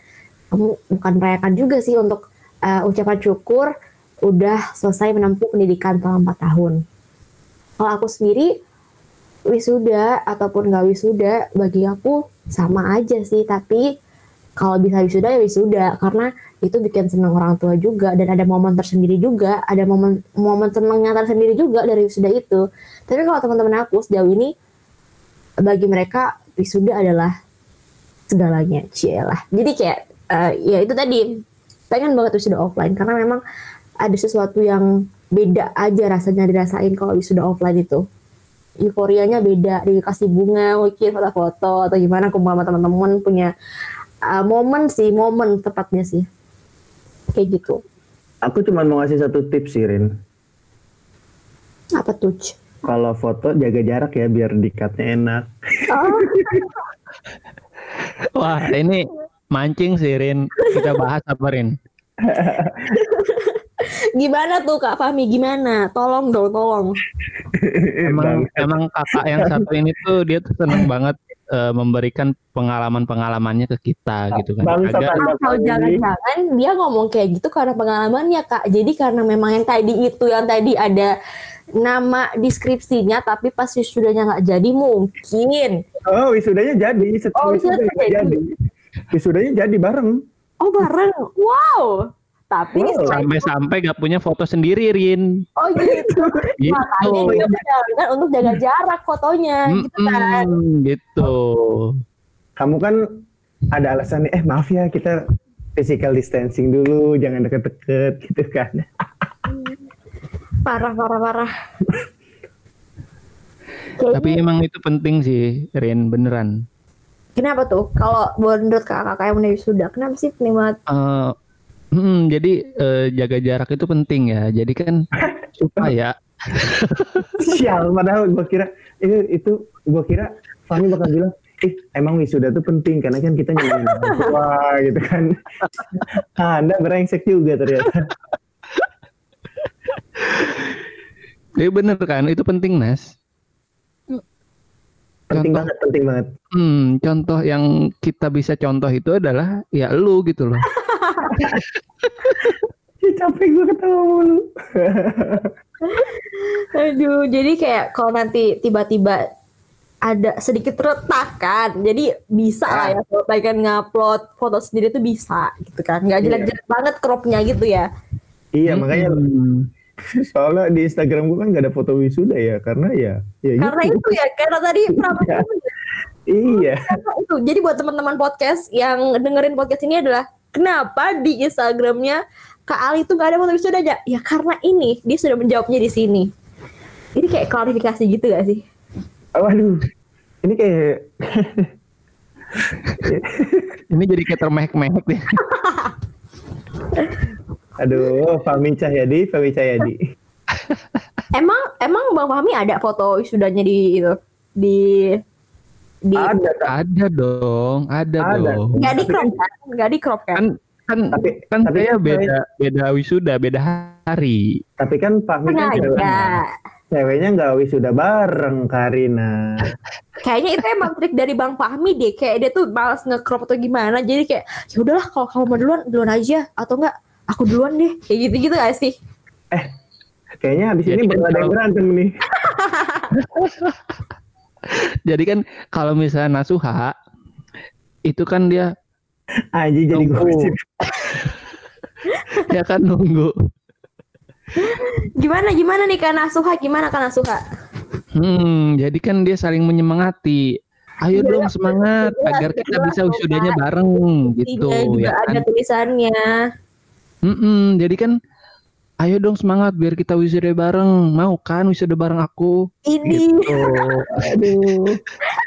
bukan merayakan juga sih untuk eh, ucapan syukur udah selesai menempuh pendidikan selama 4 tahun. Kalau aku sendiri wisuda ataupun nggak wisuda bagi aku sama aja sih. Tapi kalau bisa wisuda ya wisuda. Karena itu bikin senang orang tua juga. Dan ada momen tersendiri juga. Ada momen momen senangnya tersendiri juga dari wisuda itu. Tapi kalau teman-teman aku sejauh ini bagi mereka wisuda adalah segalanya. Cielah jadi kayak eh, ya itu tadi. Pengen banget wisuda offline. Karena memang ada sesuatu yang beda aja rasanya dirasain kalau wisuda offline itu euforianya beda dikasih bunga mungkin foto-foto atau gimana kumpul sama teman-teman punya uh, momen sih momen tepatnya sih kayak gitu aku cuma mau ngasih satu tips sih Rin. apa tuh? Kalau foto jaga jarak ya biar dikatnya enak. oh, Wah, ini mancing sih Rin. Kita bahas apa Rin? gimana tuh Kak Fahmi gimana tolong dong tolong Emang emang kakak yang satu ini tuh dia tuh seneng banget eh, memberikan pengalaman-pengalamannya ke kita gitu kan. Bangsa Agak- atau Fahmi. jangan-jangan dia ngomong kayak gitu karena pengalamannya Kak jadi karena memang yang tadi itu yang tadi ada nama deskripsinya tapi pas wisudanya nggak jadi mungkin Oh, wisudanya jadi. Setelah Oh, wisuda wisudanya jadi. jadi. Wisudanya jadi bareng. oh bareng wow tapi Wow. selain sampai-sampai gak punya foto sendiri Rin. Oh gitu. Gitu. Makanya dia menjalankan untuk jaga jarak fotonya gitu kan. Gitu. Kamu kan ada alasan nih, eh maaf ya kita physical distancing dulu, jangan deket-deket gitu kan. Parah parah parah. Tapi emang itu penting sih Rin beneran. kenapa tuh? Kalau menurut kakak-kakak yang udah sudah, kenapa sih penting banget? Eh, hmm, jadi eh, jaga jarak itu penting ya. Jadi kan supaya Sial, padahal gua kira itu, itu gua kira Fahmi bakal bilang, ih emang wisuda tuh penting karena kan kita nyanyiin tua gitu kan. Ah, anda brengsek juga ternyata. Iya bener kan, itu penting Nas. Penting Contoh, banget, penting banget. hmm, contoh yang kita bisa contoh itu adalah ya lu gitu loh. Capek gua ketawa mulu. Aduh, jadi kayak kalau nanti tiba-tiba ada sedikit retakan. Jadi bisa lah ya kalau pengen ngupload foto sendiri tuh bisa gitu kan. Nggak jelek-jelek banget cropnya gitu ya. Iya makanya Hmm. soalnya di Instagram gue kan gak ada foto wisuda ya karena ya ya Karena gitu. itu ya, karena tadi iya Karena itu. Jadi buat teman-teman podcast yang dengerin podcast ini adalah kenapa di Instagramnya Kak Ali itu nggak ada foto wisudanya? Ya karena ini dia sudah menjawabnya di sini. Ini kayak klarifikasi gitu gak sih? waduh ini kayak Ini jadi kayak termehek-mehek deh. aduh Fahmi Cahyadi Fahmi Cahyadi Emang emang Bang Fahmi ada foto wisudanya di itu di di ada Kak. Ada dong, ada, Ada. dong. nggak di crop kan? Nggak di crop kan? Kan kan Tapi- kan tapi saya kan beda beda wisuda, beda hari. tapi kan Fahmi kan Sengaja. ceweknya, ceweknya nggak wisuda bareng Karina Kayaknya itu emang trik dari Bang Fahmi deh. Kayak dia tuh malas nge-crop atau gimana. Jadi kayak ya udahlah kalau kamu mau duluan duluan aja atau enggak aku duluan deh. Kayak gitu-gitu gak sih? kayaknya habis Jadi ini kan bakal ada yang berantem nih Jadi kan kalau misalnya Nasuha itu kan dia Aji jadi Tunggu. gosip dia kan nunggu. Gimana gimana nih Kana Suha? Gimana Kana Suha? Hmm, jadi kan dia saling menyemangati. Ayo Iya, dong semangat jelas, agar kita jelas, bisa wisudanya bareng gitu Iya juga ya ada kan. tulisannya. Mm-mm, jadi kan ayo dong semangat biar kita wisuda bareng. Mau kan wisuda bareng aku? Ini Gitu. aduh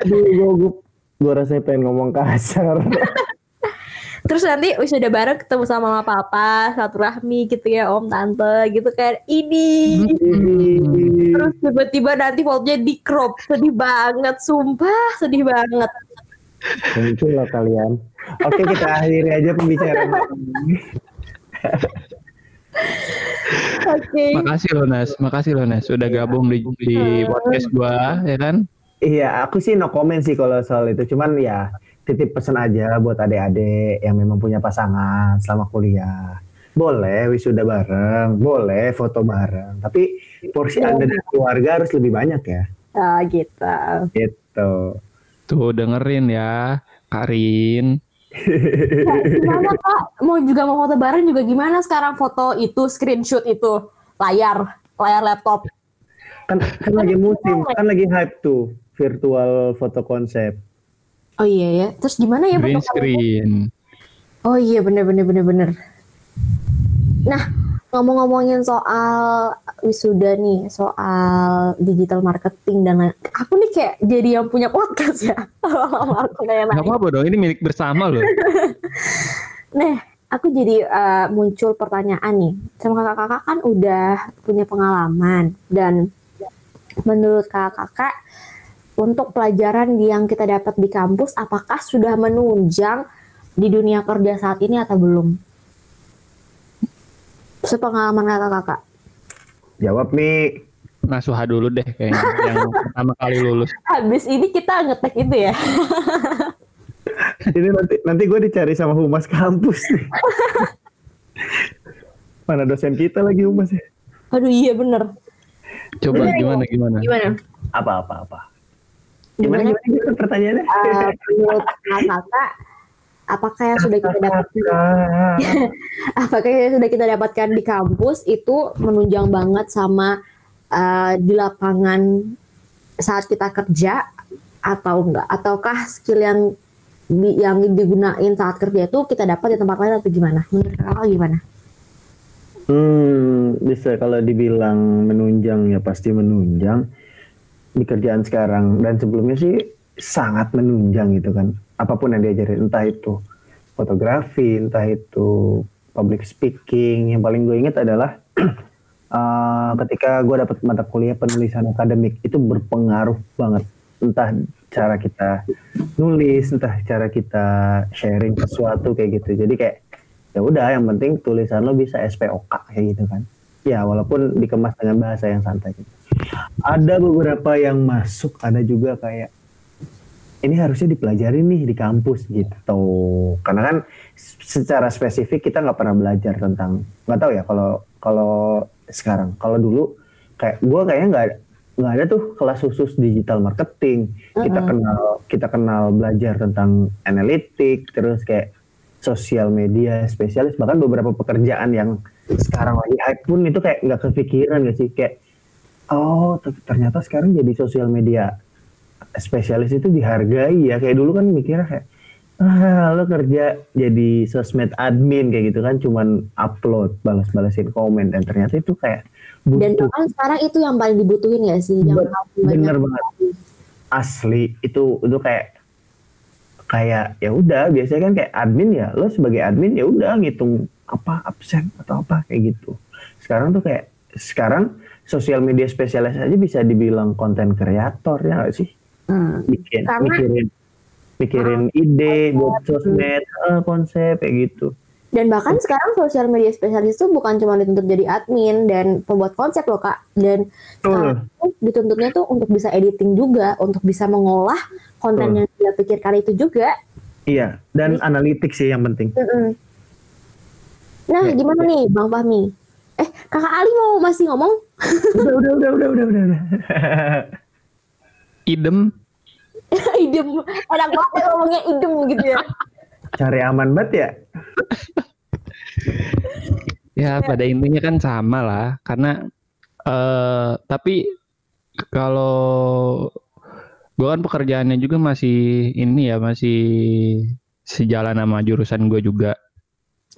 aduh gue gue gue rasanya pengen ngomong kasar terus nanti wisuda bareng ketemu sama mama papa, satu rahmi gitu ya om tante gitu kan. Ini Mm-mm. terus tiba-tiba nanti fotonya di crop sedih banget sumpah sedih banget muncul lah kalian oke kita akhiri aja pembicaraan oke Makasih loh Nas, makasih loh Nas sudah gabung di, di podcast gua ya kan. Iya, aku sih no comment sih kalau soal itu. Cuman ya titip pesan aja buat adik-adik yang memang punya pasangan selama kuliah. Boleh wisuda bareng, boleh foto bareng. Tapi porsi Anda dan keluarga harus lebih banyak ya. ah, gitu Gitu. Tuh dengerin ya, Karin. Nah, gimana kak? Mau juga mau foto bareng juga gimana sekarang? Foto itu screenshot itu. Layar layar laptop. Kan, kan lagi musim, kan lagi hype tuh virtual foto konsep. oh iya ya. Terus gimana ya Green foto screen. oh iya bener bener bener bener. Nah ngomong-ngomongin soal wisuda nih soal digital marketing dan lain aku nih kayak jadi yang punya podcast ya aku Gak nanya. apa-apa dong, ini milik bersama loh. Nah, aku jadi eh, muncul pertanyaan nih. Sama kakak-kakak kan udah punya pengalaman dan menurut kakak-kakak untuk pelajaran yang kita dapat di kampus apakah sudah menunjang di dunia kerja saat ini atau belum? Sepengalaman kakak-kakak. Jawab nih. Nasuha dulu deh kayaknya yang pertama kali lulus. Habis ini kita ngetek itu ya. Ini nanti nanti gue dicari sama humas kampus nih. Mana dosen kita lagi humas ya? Aduh iya bener. Coba gimana gimana? Gimana? Apa apa apa? Gimana Gimana? gimana, gimana pertanyaannya? Eh, menurut kakak, apakah yang sudah kita dapatkan? Apakah yang sudah kita dapatkan di kampus itu menunjang banget sama uh, di lapangan saat kita kerja atau enggak? Ataukah skill yang di- yang digunain saat kerja itu kita dapat di tempat lain atau gimana? Menurut kakak gimana? Hmm, bisa kalau dibilang menunjang ya pasti menunjang di kerjaan sekarang. Dan sebelumnya sih sangat menunjang gitu kan. Apa pun yang diajarin entah itu fotografi, entah itu public speaking. Yang paling gue ingat adalah eh, ketika gue dapat mata kuliah penulisan akademik itu berpengaruh banget. Entah cara kita nulis, entah cara kita sharing sesuatu kayak gitu. Jadi kayak ya udah yang penting tulisan lo bisa SPOK kayak gitu kan ya walaupun dikemas dengan bahasa yang santai gitu ada beberapa yang masuk ada juga kayak ini harusnya dipelajari nih di kampus gitu. Karena kan secara spesifik kita nggak pernah belajar tentang nggak tahu ya kalau kalau sekarang. Kalau dulu kayak gue kayaknya nggak nggak ada tuh kelas khusus digital marketing. Kita kenal kita kenal belajar tentang analitik, terus kayak sosial media spesialis, bahkan beberapa pekerjaan yang sekarang lagi hype pun itu kayak nggak kepikiran gak sih? Kayak oh ter- ternyata sekarang jadi sosial media spesialis itu dihargai ya. Kayak dulu kan mikirnya kayak ah lo kerja jadi sosmed admin kayak gitu kan. Cuman upload balas-balasin komen. Dan ternyata itu kayak Dan butuh bahkan sekarang itu yang paling dibutuhin ya sih, yang bener banget. Asli itu itu kayak kayak ya udah biasanya kan kayak admin ya lo sebagai admin ya udah ngitung apa absen atau apa kayak gitu. Sekarang tuh kayak sekarang sosial media spesialis aja bisa dibilang konten kreator ya gak sih Hmm. bikin Karena- mikirin mikirin ide buat sosmed eh, konsep kayak gitu Dan bahkan sekarang sosial media spesialis itu bukan cuma dituntut jadi admin dan pembuat konsep loh kak. Dan sekarang tuh dituntutnya tuh untuk bisa editing juga, untuk bisa mengolah konten Betul. yang dia pikirkan itu juga. iya dan analitik sih yang penting. Nah, Ya, gimana nih Bang Fahmi? Eh, Kakak Ali mau masih ngomong? udah udah udah udah udah, udah. Idem. idem. Enak banget ya ngomongnya idem gitu ya. cari aman banget ya Ya pada intinya kan sama lah karena eh tapi kalau gua kan pekerjaannya juga masih ini ya masih sejalan sama jurusan gue juga.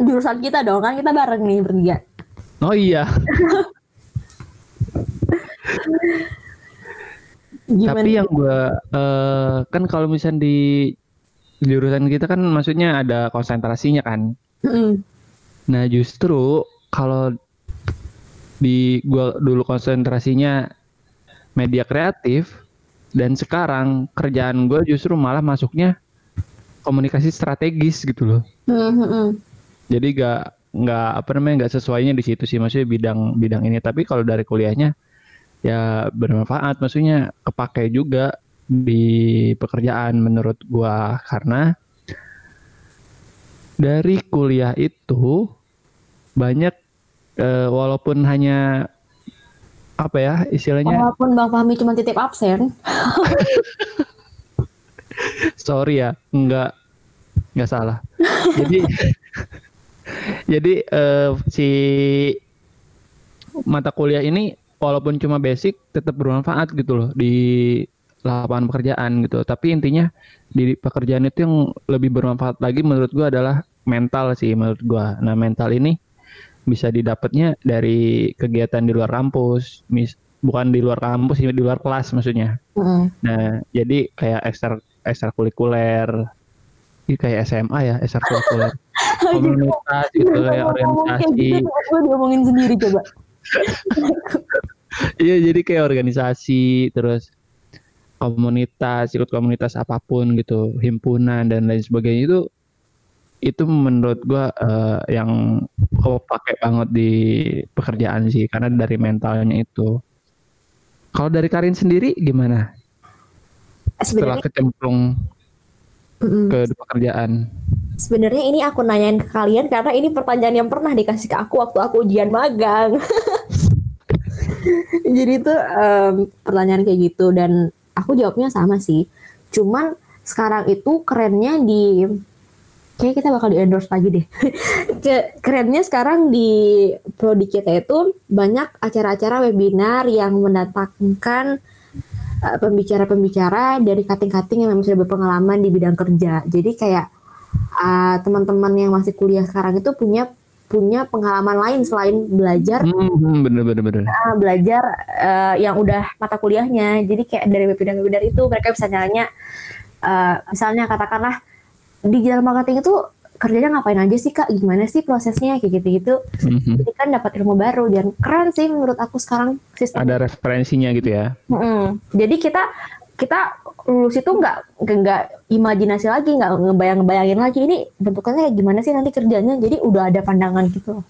Jurusan kita dong, kan kita bareng nih bertiga. Oh iya, Gimana? tapi yang gua eh kan kalau misalnya di jurusan kita kan maksudnya ada konsentrasinya kan. Mm-mm. Nah justru kalau di gua dulu konsentrasinya media kreatif dan sekarang kerjaan gue justru malah masuknya komunikasi strategis gitu loh. Mm-mm. Jadi gak nggak apa namanya nggak sesuainya di situ sih maksudnya bidang bidang ini. Tapi kalau dari kuliahnya ya bermanfaat. Maksudnya kepake juga di pekerjaan menurut gua. Karena dari kuliah itu banyak eh, walaupun hanya apa ya istilahnya? Walaupun Bang Fahmi cuma titip absen. sorry ya nggak nggak salah. Jadi jadi eh, si mata kuliah ini walaupun cuma basic tetap bermanfaat gitu loh di lapangan pekerjaan gitu tapi intinya di pekerjaan itu yang lebih bermanfaat lagi menurut gua adalah mental sih menurut gua nah mental ini bisa didapatnya dari kegiatan di luar kampus mis bukan di luar kampus sih di luar kelas maksudnya Mm-mm. Nah, jadi kayak ekstra ekstrakurikuler, ini kayak SMA ya, ekstrakurikuler, komunitas gitu, kayak organisasi. Gue diomongin sendiri coba. Iya, jadi kayak organisasi, terus komunitas, ikut komunitas apa pun gitu, himpunan dan lain sebagainya itu itu menurut gua eh, yang kepake banget di pekerjaan sih, karena dari mentalnya itu. Kalau dari Karin sendiri gimana? Setelah Sebenarnya kecemplung mm-mm. ke pekerjaan? sebenarnya ini aku nanyain ke kalian karena ini pertanyaan yang pernah dikasih ke aku waktu aku ujian magang. Jadi itu em, pertanyaan kayak gitu dan aku jawabnya sama sih. Cuman sekarang itu kerennya di kayak kita bakal di endorse lagi deh. Ke- kerennya sekarang di prodi kita itu banyak acara-acara webinar yang mendatangkan eh, pembicara-pembicara dari kating-kating yang memang sudah berpengalaman di bidang kerja. Jadi kayak uh, teman-teman yang masih kuliah sekarang itu punya punya pengalaman lain selain belajar Hmm, bener bener bener. uh, belajar uh, yang udah mata kuliahnya. Jadi kayak dari webinar-webinar itu mereka bisa nanya uh, misalnya katakanlah digital marketing itu kerjanya ngapain aja sih kak? Gimana sih prosesnya kayak gitu-gitu? Mhm. Jadi kan dapat ilmu baru dan keren sih menurut aku sekarang sistem Ada referensinya gitu ya. Mm-mm. Jadi kita kita lulus itu nggak nggak imajinasi lagi, nggak ngebayang ngebayangin lagi ini bentukannya kayak gimana sih nanti kerjanya. Jadi udah ada pandangan gitu.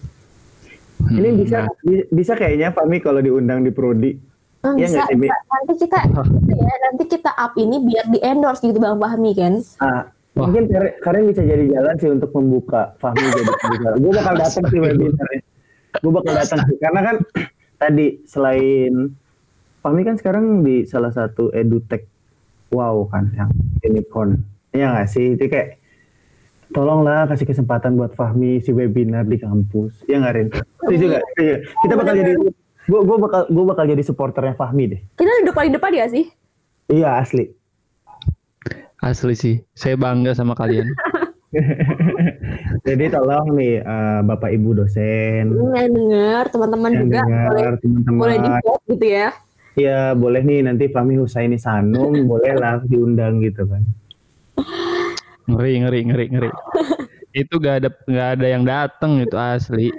Ini Hmm, bisa nah, bi- bisa kayaknya Fami kalau diundang di prodi. Hmm, Iya bisa, bisa. nanti kita gitu ya, nanti kita up ini biar di endorse gitu bang Fahmi kan. Ah, Wah. mungkin Kar- kalian bisa jadi jalan sih untuk membuka Fahmi jadi. Gue bakal datang sih webinarnya. Gue bakal datang sih karena kan tadi selain Fahmi kan sekarang di salah satu edutech wow kan yang unicorn. Iya nggak sih? Itu kayak tolonglah kasih kesempatan buat Fahmi si webinar di kampus. Ya nggak Rin? Setuju nggak? Setuju. Kita bakal jadi gue gue bakal gue bakal jadi supporternya Fahmi deh. Kita duduk paling depan ya sih? Iya asli. Asli sih, saya bangga sama kalian. Jadi tolong nih eh, Bapak Ibu dosen Yang denger, teman-teman juga boleh, dengar boleh di gitu ya. Ya boleh nih nanti Fahmi Husaini Sanung boleh lah diundang gitu kan. Ngeri, ngeri, ngeri, ngeri. itu gak ada nggak ada yang dateng itu asli.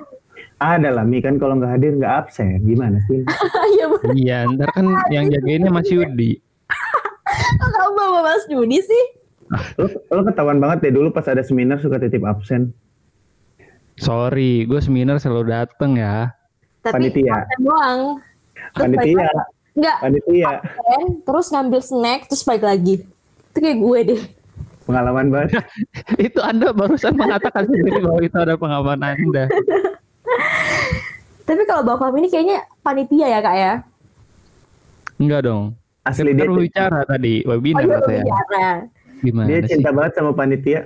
Ada lah Mi kan kalau nggak hadir nggak absen gimana sih? Iya. Iya, ntar kan yang jagainnya Mas Yudi. Kok kamu bawa Mas Juni sih? Lo, lo ketahuan banget deh dulu pas ada seminar suka titip absen. Sorry, gue seminar selalu dateng ya. Tapi Panitia. absen doang. Panitia, Enggak, panitia. absen, terus ngambil snack, terus balik lagi. Itu kayak gue deh. Pengalaman banget. itu Anda barusan mengatakan sendiri bahwa itu ada pengalaman Anda. Tapi kalau Fahmi ini kayaknya panitia ya kak ya? Enggak dong. Asli Kita dia, bicara tadi, Oh webinar katanya. bicara. Gimana dia sih? cinta banget sama panitia.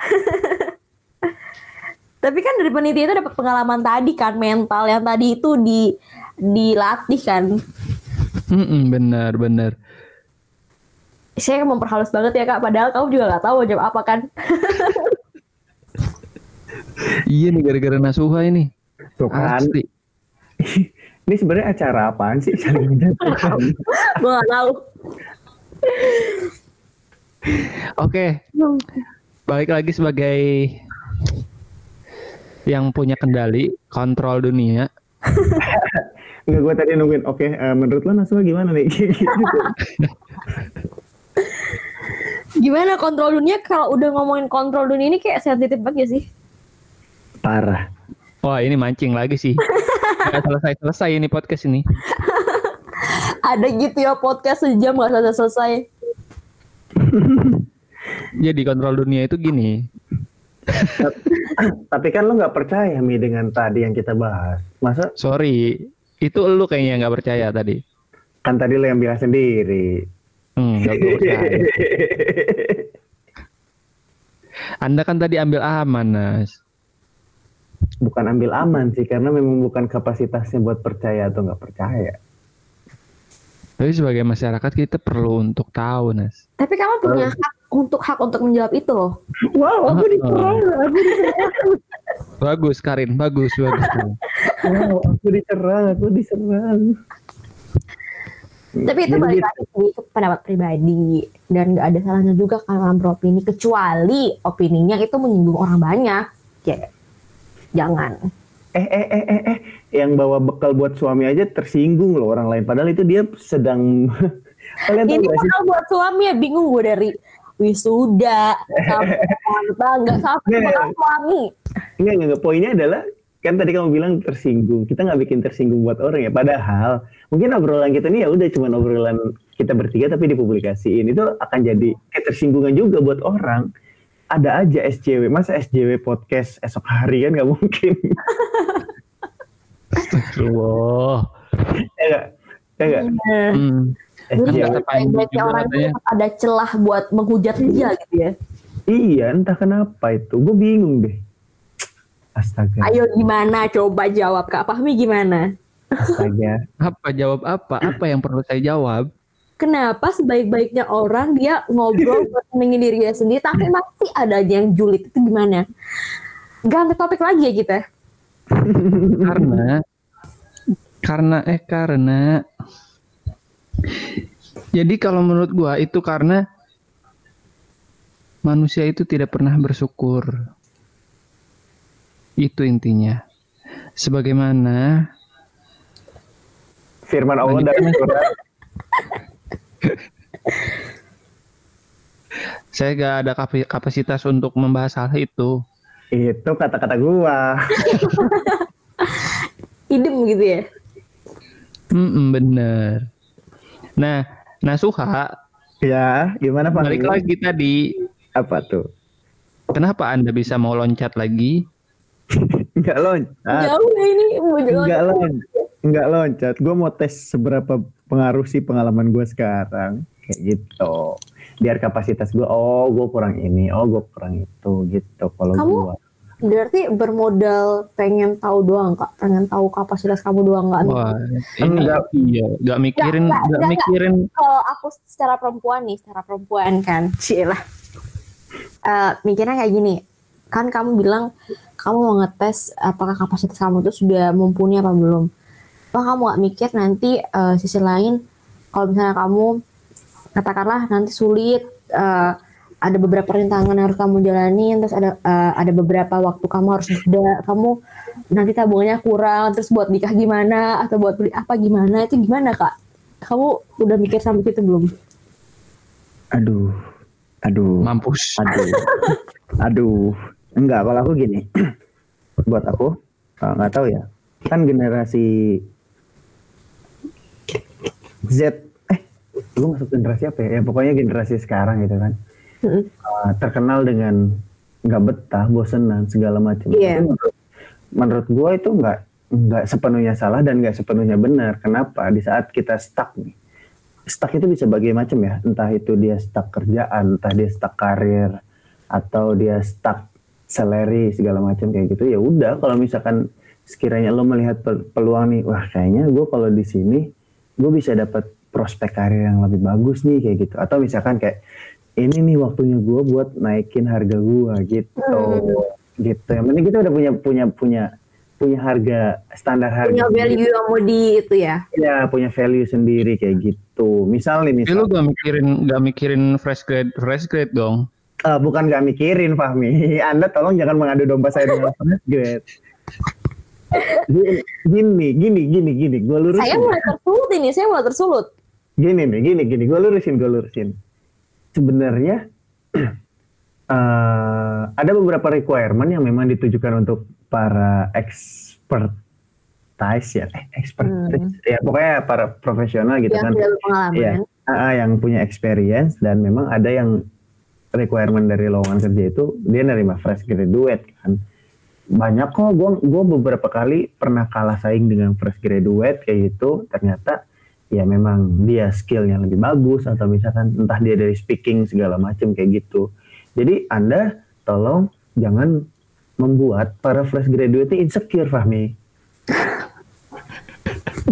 Tapi kan dari panitia itu dapat pengalaman tadi kan mental yang tadi itu di dilatih kan. Mm-mm, benar, benar. Saya memperhalus banget ya kak. Padahal kamu juga nggak tahu mau jawab apa kan. Iya nih gara-gara Nasuha ini. Tuh kan. Asli. Ini sebenarnya acara apaan sih? Gue nggak tahu. Oke, balik lagi sebagai yang punya kendali, kontrol dunia. Enggak gue tadi nungguin. Oke, eh, menurut lo Naswa gimana nih? Gitu. Gimana kontrol dunia kalau udah ngomongin kontrol dunia ini kayak sensitif banget ya sih? Parah. Wah ini mancing lagi sih. Gak selesai-selesai ini podcast ini. Ada gitu ya podcast sejam nggak selesai selesai. Jadi kontrol dunia itu gini. Tapi kan lo nggak percaya Mi dengan tadi yang kita bahas. Masa Sorry, itu lu kayaknya nggak percaya tadi. kan tadi lo yang bilang sendiri. Hmm, percaya. Anda kan tadi ambil aman, Nas. bukan ambil aman sih karena memang bukan kapasitasnya buat percaya atau nggak percaya. Tapi sebagai masyarakat kita perlu untuk tahu, Nas. Tapi kamu punya hak untuk hak untuk menjawab itu loh. Wow, aku diserang, aku diserang. Bagus, Karin. Bagus, bagus. Wow, aku diserang, aku diserang. Tapi itu Jadi balik lagi ke pendapat pribadi dan nggak ada salahnya juga dalam beropini kecuali opininya itu menyinggung orang banyak. Ya, jangan. Eh, eh, eh, eh, eh, yang bawa bekal buat suami aja tersinggung loh orang lain. Padahal itu dia sedang. Kalian Ini bakal buat suami ya bingung gue dari wisuda sampai bangga sampai Nih. bakal suami. Enggak, enggak. Poinnya adalah kan tadi kamu bilang tersinggung. Kita nggak bikin tersinggung buat orang ya. Padahal mungkin obrolan kita ini ya udah cuma obrolan kita bertiga tapi dipublikasiin itu akan jadi ketersinggungan juga buat orang. Ada aja SJW, masa SJW podcast esok hari kan nggak mungkin. Wah. ya nggak? Ya nggak? Hmm. Jadi SJW. orang itu ada celah buat menghujat dia gitu ya. Iya, entah kenapa itu. Gue bingung deh. Astaga. Ayo gimana coba jawab Kak Fahmi gimana? Astaga. Apa jawab apa? Apa yang perlu saya jawab? Kenapa sebaik-baiknya orang dia ngobrol buat senengin diri dia sendiri tapi masih ada aja yang julid itu gimana? Ganti topik lagi ya kita. karena karena eh karena jadi kalau menurut gua itu karena manusia itu tidak pernah bersyukur itu intinya sebagaimana Firman Allah dalam surat saya gak ada kapasitas untuk membahas hal itu itu kata-kata gua. Idem gitu ya. Mm-mm, bener nah Nasuha Ya, gimana Pak? balik lagi tadi Apa tuh? kenapa anda bisa mau loncat lagi Enggak loncat. Jauh ya ini. Enggak loncat. Enggak loncat. Gue mau tes seberapa pengaruh sih pengalaman gue sekarang kayak gitu biar kapasitas gue oh gue kurang ini oh gue kurang itu gitu kalau Kamu gue Berarti bermodal pengen tahu doang kak, pengen tahu kapasitas kamu doang nggak? Wah, Enggak. iya, nggak mikirin, Nggak, nggak nggak, mikirin. Kalau aku secara perempuan nih, secara perempuan kan, cilah. Eh, mikirnya kayak gini, kan kamu bilang kamu mau ngetes apakah kapasitas kamu itu sudah mumpuni apa belum? Apa kamu nggak mikir nanti eh, sisi lain, kalau misalnya kamu katakanlah nanti sulit, eh, ada beberapa rintangan yang harus kamu jalanin, terus ada eh, ada beberapa waktu kamu harus jeda, kamu nanti tabungannya kurang, terus buat nikah gimana atau buat beli apa gimana itu gimana kak? Kamu udah mikir sampai situ belum? aduh aduh Mampus. aduh aduh enggak kalau aku gini. Buat aku kalau nggak tahu ya. Kan generasi Z eh lu masuk generasi apa ya? ya pokoknya generasi sekarang gitu kan. Uh, terkenal dengan nggak betah bosenan segala macam. Itu menurut, menurut gue itu nggak nggak sepenuhnya salah dan nggak sepenuhnya benar. Kenapa? Di saat kita stuck nih. Stuck itu bisa bagai macam ya. Entah itu dia stuck kerjaan entah dia stuck karir atau dia stuck salary segala macam kayak gitu ya udah kalau misalkan sekiranya lo melihat pe- peluang nih wah kayaknya gue kalau di sini gue bisa dapat prospek karir yang lebih bagus nih kayak gitu. Atau misalkan kayak ini nih waktunya gue buat naikin harga gue gitu. Gitu. Yang penting kita udah punya punya punya punya harga standar harga Punya value yang mau di itu ya? ya punya value sendiri kayak gitu. Misal nih misal lu gak mikirin, gak mikirin fresh grade, fresh grade dong. Eh, bukan gak mikirin Fahmi. Anda tolong jangan mengadu domba saya dengan grade gini gini gini gini. Gue lurusin. Saya mulai tersulut ini, saya mulai tersulut. gini nih gini gini. Gue lurusin gue lurusin. Sebenarnya eh, ada beberapa requirement yang memang ditujukan untuk para expertise ya. Eh, expertise ya pokoknya para profesional gitu yang kan. Iya. Ah, yang punya experience dan memang ada yang requirement dari lowongan kerja itu dia nerima fresh graduate kan. Banyak kok gue gue beberapa kali pernah kalah saing dengan fresh graduate kayak gitu. Ternyata ya memang dia skillnya lebih bagus atau misalkan entah dia dari speaking segala macam kayak gitu. Jadi anda tolong jangan membuat para fresh graduate ini insecure Fahmi.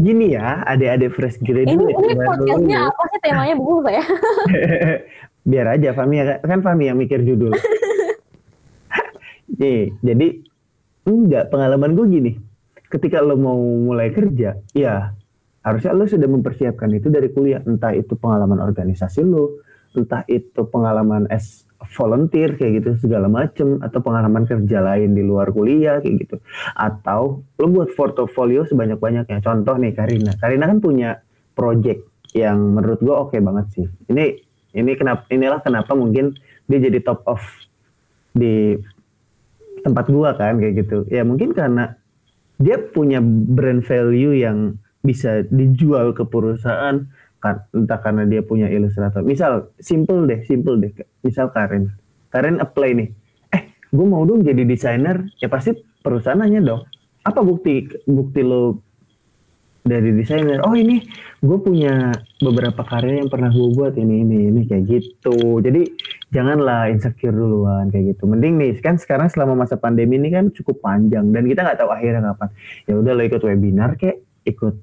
Gini ya adik-adik fresh graduate Ini ini podcastnya apa sih temanya? Buku saya? biar aja Fahmi ya kan Fahmi yang mikir judul. Nih jadi enggak pengalaman gue gini. Ketika lo mau mulai kerja ya harusnya lo sudah mempersiapkan itu dari kuliah. Entah itu pengalaman organisasi lo entah itu pengalaman as volunteer kayak gitu segala macem atau pengalaman kerja lain di luar kuliah kayak gitu. Atau lo buat portofolio sebanyak-banyaknya. Contoh nih Karina. Karina kan punya project yang menurut gue oke banget sih. Ini ini kenapa inilah kenapa mungkin dia jadi top of di tempat gua kan kayak gitu. Ya mungkin karena dia punya brand value yang bisa dijual ke perusahaan kan entah karena dia punya ilustrator. Misal simple deh simple deh. Misal Karen Karen apply nih. Eh gue mau dong jadi desainer. Ya pasti perusahaan nanya dong apa bukti bukti lo dari desainer oh ini gue punya beberapa karya yang pernah gue buat ini ini ini kayak gitu. Jadi janganlah insecure duluan kayak gitu. Mending nih kan sekarang selama masa pandemi ini kan cukup panjang dan kita nggak tahu akhirnya kapan. Ya udah lo ikut webinar kayak ikut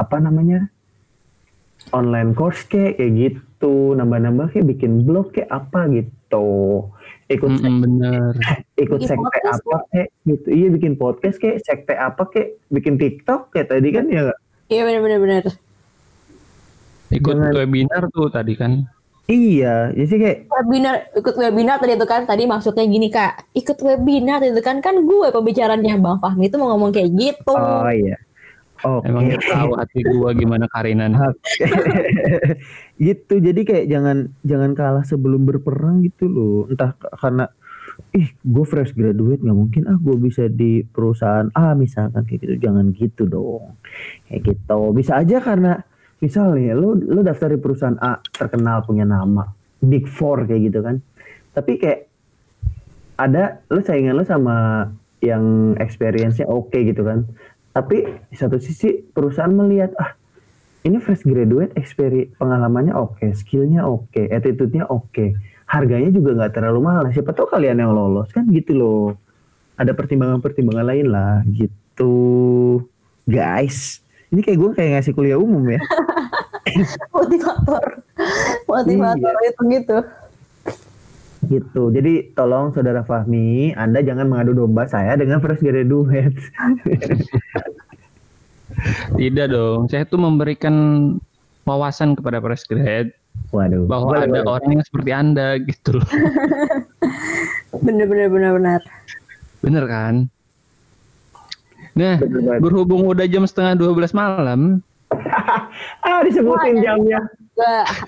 apa namanya online course kayak kayak gitu. Nambah-nambah kayak bikin blog kayak apa gitu ikut Mm-mm, bener. ikut Bikin sekte podcast apa kayak gitu iya bikin podcast kayak sekte apa kayak bikin TikTok kayak tadi kan ya Iya benar-benar benar. Ikut Jangan- webinar tuh tadi kan. iya jadi sih kayak Webinar ikut webinar tadi itu kan tadi maksudnya gini kak ikut webinar tadi itu kan kan gue pembicaranya bang Fahmi itu mau ngomong kayak gitu. oh iya oke. Emang dia tahu hati gua gimana Karinan. gitu jadi kayak jangan jangan kalah sebelum berperang gitu loh. Entah karena ih gue fresh graduate nggak mungkin ah gue bisa di perusahaan A misalkan kayak gitu. Jangan gitu dong. Kayak gitu. Bisa aja karena misalnya lo lo daftar di perusahaan A terkenal punya nama big four kayak gitu kan. Tapi kayak ada lo saingan lo sama yang experience-nya oke gitu kan tapi di satu sisi perusahaan melihat ah ini fresh graduate experi pengalamannya oke skillnya oke attitude-nya oke harganya juga nggak terlalu mahal. Nah, siapa tahu kalian yang lolos kan gitu loh. Ada pertimbangan-pertimbangan lain lah gitu. Guys ini kayak gue kayak ngasih kuliah umum ya. Motivator. Motivator itu gitu gitu jadi tolong saudara Fahmi anda jangan mengadu domba saya dengan fresh graduate Tidak dong. Saya tuh memberikan wawasan kepada fresh grad waduh bahwa Boleh, ada boleh. orang yang seperti Anda gitu loh. bener bener bener bener Bener kan? Nah, Bener berhubung udah jam setengah 12 malam, ah disebutin Wah, jamnya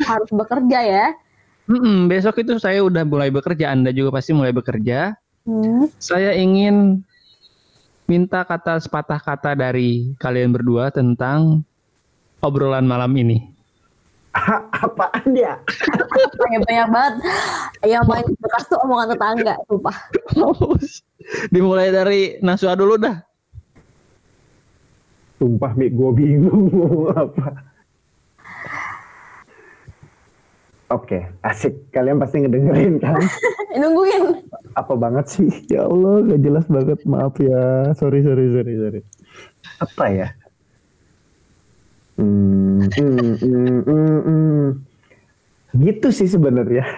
harus bekerja ya mm-mm, besok itu saya udah mulai bekerja, Anda juga pasti mulai bekerja. hmm. Saya ingin minta kata sepatah kata dari kalian berdua tentang obrolan malam ini. apaan ya banyak banyak banget yang paling bekas tuh omongan tetangga sumpah Dimulai dari Nasua dulu dah. sumpah Mi gue bingung apa Oke, asik. Kalian pasti ngedengerin kan? nungguin Apa banget sih? Ya Allah, gak jelas banget. Maaf ya. Sorry, sorry, sorry, sorry. Apa ya? Hmm, hmm, hmm, hmm, hmm. Gitu sih sebenarnya.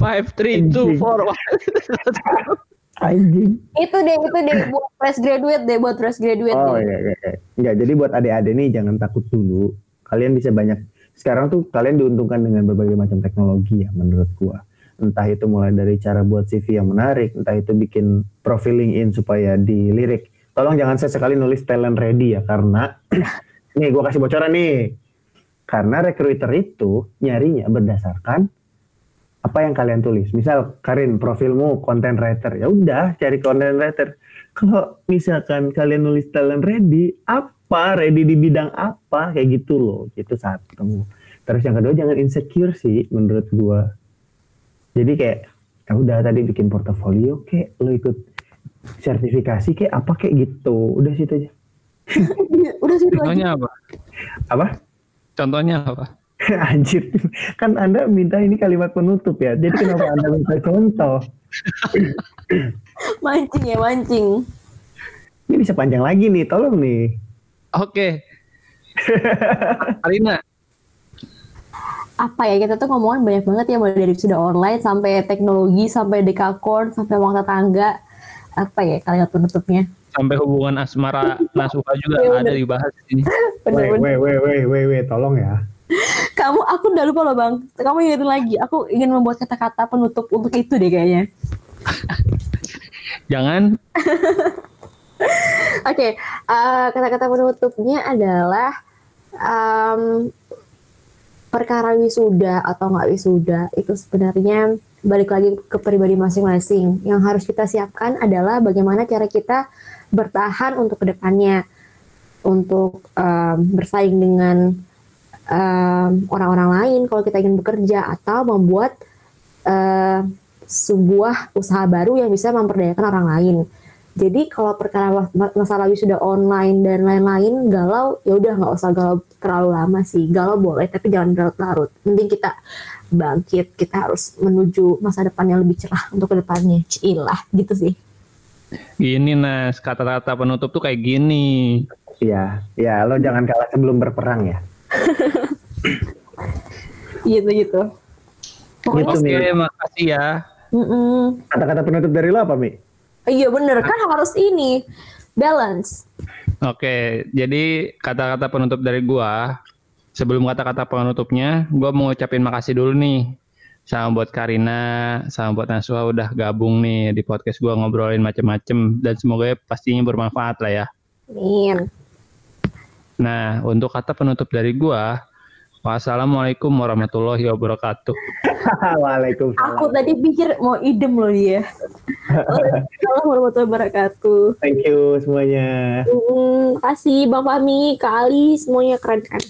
Five, three, two, four, one. Anjing. itu deh itu deh buat fresh graduate deh buat fresh graduate Oh deh. iya, iya, iya. Enggak, jadi buat adik-adik nih jangan takut dulu. Kalian bisa banyak. Sekarang tuh kalian diuntungkan dengan berbagai macam teknologi ya menurut gua. Entah itu mulai dari cara buat CV yang menarik, entah itu bikin profiling in supaya dilirik. Tolong jangan sesekali nulis talent ready ya karena nih gua kasih bocoran nih. Karena recruiter itu nyarinya berdasarkan apa yang kalian tulis. Misal Karin profilmu content writer, ya udah cari content writer. Kalau misalkan kalian nulis talent ready, apa ready di bidang apa kayak gitu loh. Itu satu. Terus yang kedua jangan insecure sih menurut gua. Jadi kayak ya udah tadi bikin portofolio kayak lo ikut sertifikasi kayak apa kayak gitu. Udah situ aja. udah sih itu aja Contohnya apa? Apa? Contohnya apa? Anjir. Kan Anda minta ini kalimat penutup ya. Jadi kenapa Anda minta contoh? mancing ya mancing Ini bisa panjang lagi nih, tolong nih. Oke. Karina, apa ya kita tuh ngomongin banyak banget ya mulai dari sudah online sampai teknologi sampai dekakorn sampai uang tetangga. Apa ya kalimat penutupnya? Sampai hubungan asmara Nasuha juga Iya, ada dibahas di sini. Weh, weh, weh, weh, weh, tolong ya. kamu aku udah lupa loh bang. Kamu ingetin lagi aku ingin membuat kata-kata penutup untuk itu deh kayaknya. Jangan oke eh, kata-kata penutupnya adalah em, perkara wisuda atau nggak wisuda itu sebenarnya balik lagi ke pribadi masing-masing yang harus kita siapkan adalah bagaimana cara kita bertahan untuk ke depannya untuk em, bersaing dengan em, orang-orang lain kalau kita ingin bekerja atau membuat eh, sebuah usaha baru yang bisa memperdayakan orang lain. Jadi kalau perkara mas- masalah wisuda online dan lain-lain galau ya udah nggak usah galau terlalu lama sih. Galau boleh tapi jangan larut-larut. Mending kita bangkit, kita harus menuju masa depan yang lebih cerah untuk ke depannya. Cilah gitu sih. gini Nas, kata-kata penutup tuh kayak gini. Iya, ya lo jangan kalah sebelum berperang ya. Gitu gitu. Pokoknya Gitu. Oke, makasih ya. mm-mm. Kata-kata penutup dari lo apa, Mi? Iya bener kan harus ini balance. Oke, jadi kata-kata penutup dari gua. Sebelum kata-kata penutupnya, gua mau ngucapin makasih dulu nih sama buat Karina, sama buat Naswa udah gabung nih di podcast gua ngobrolin macem-macem dan semoga ya pastinya bermanfaat lah ya. Amin. Nah, untuk kata penutup dari gua, wassalamualaikum warahmatullahi wabarakatuh. Waalaikumsalam. Aku tadi pikir mau idem loh dia. Assalamualaikum warahmatullahi wabarakatuh. Thank you semuanya. Hmm, kasih Bang Fahmi, Kak Ali, semuanya keren kan.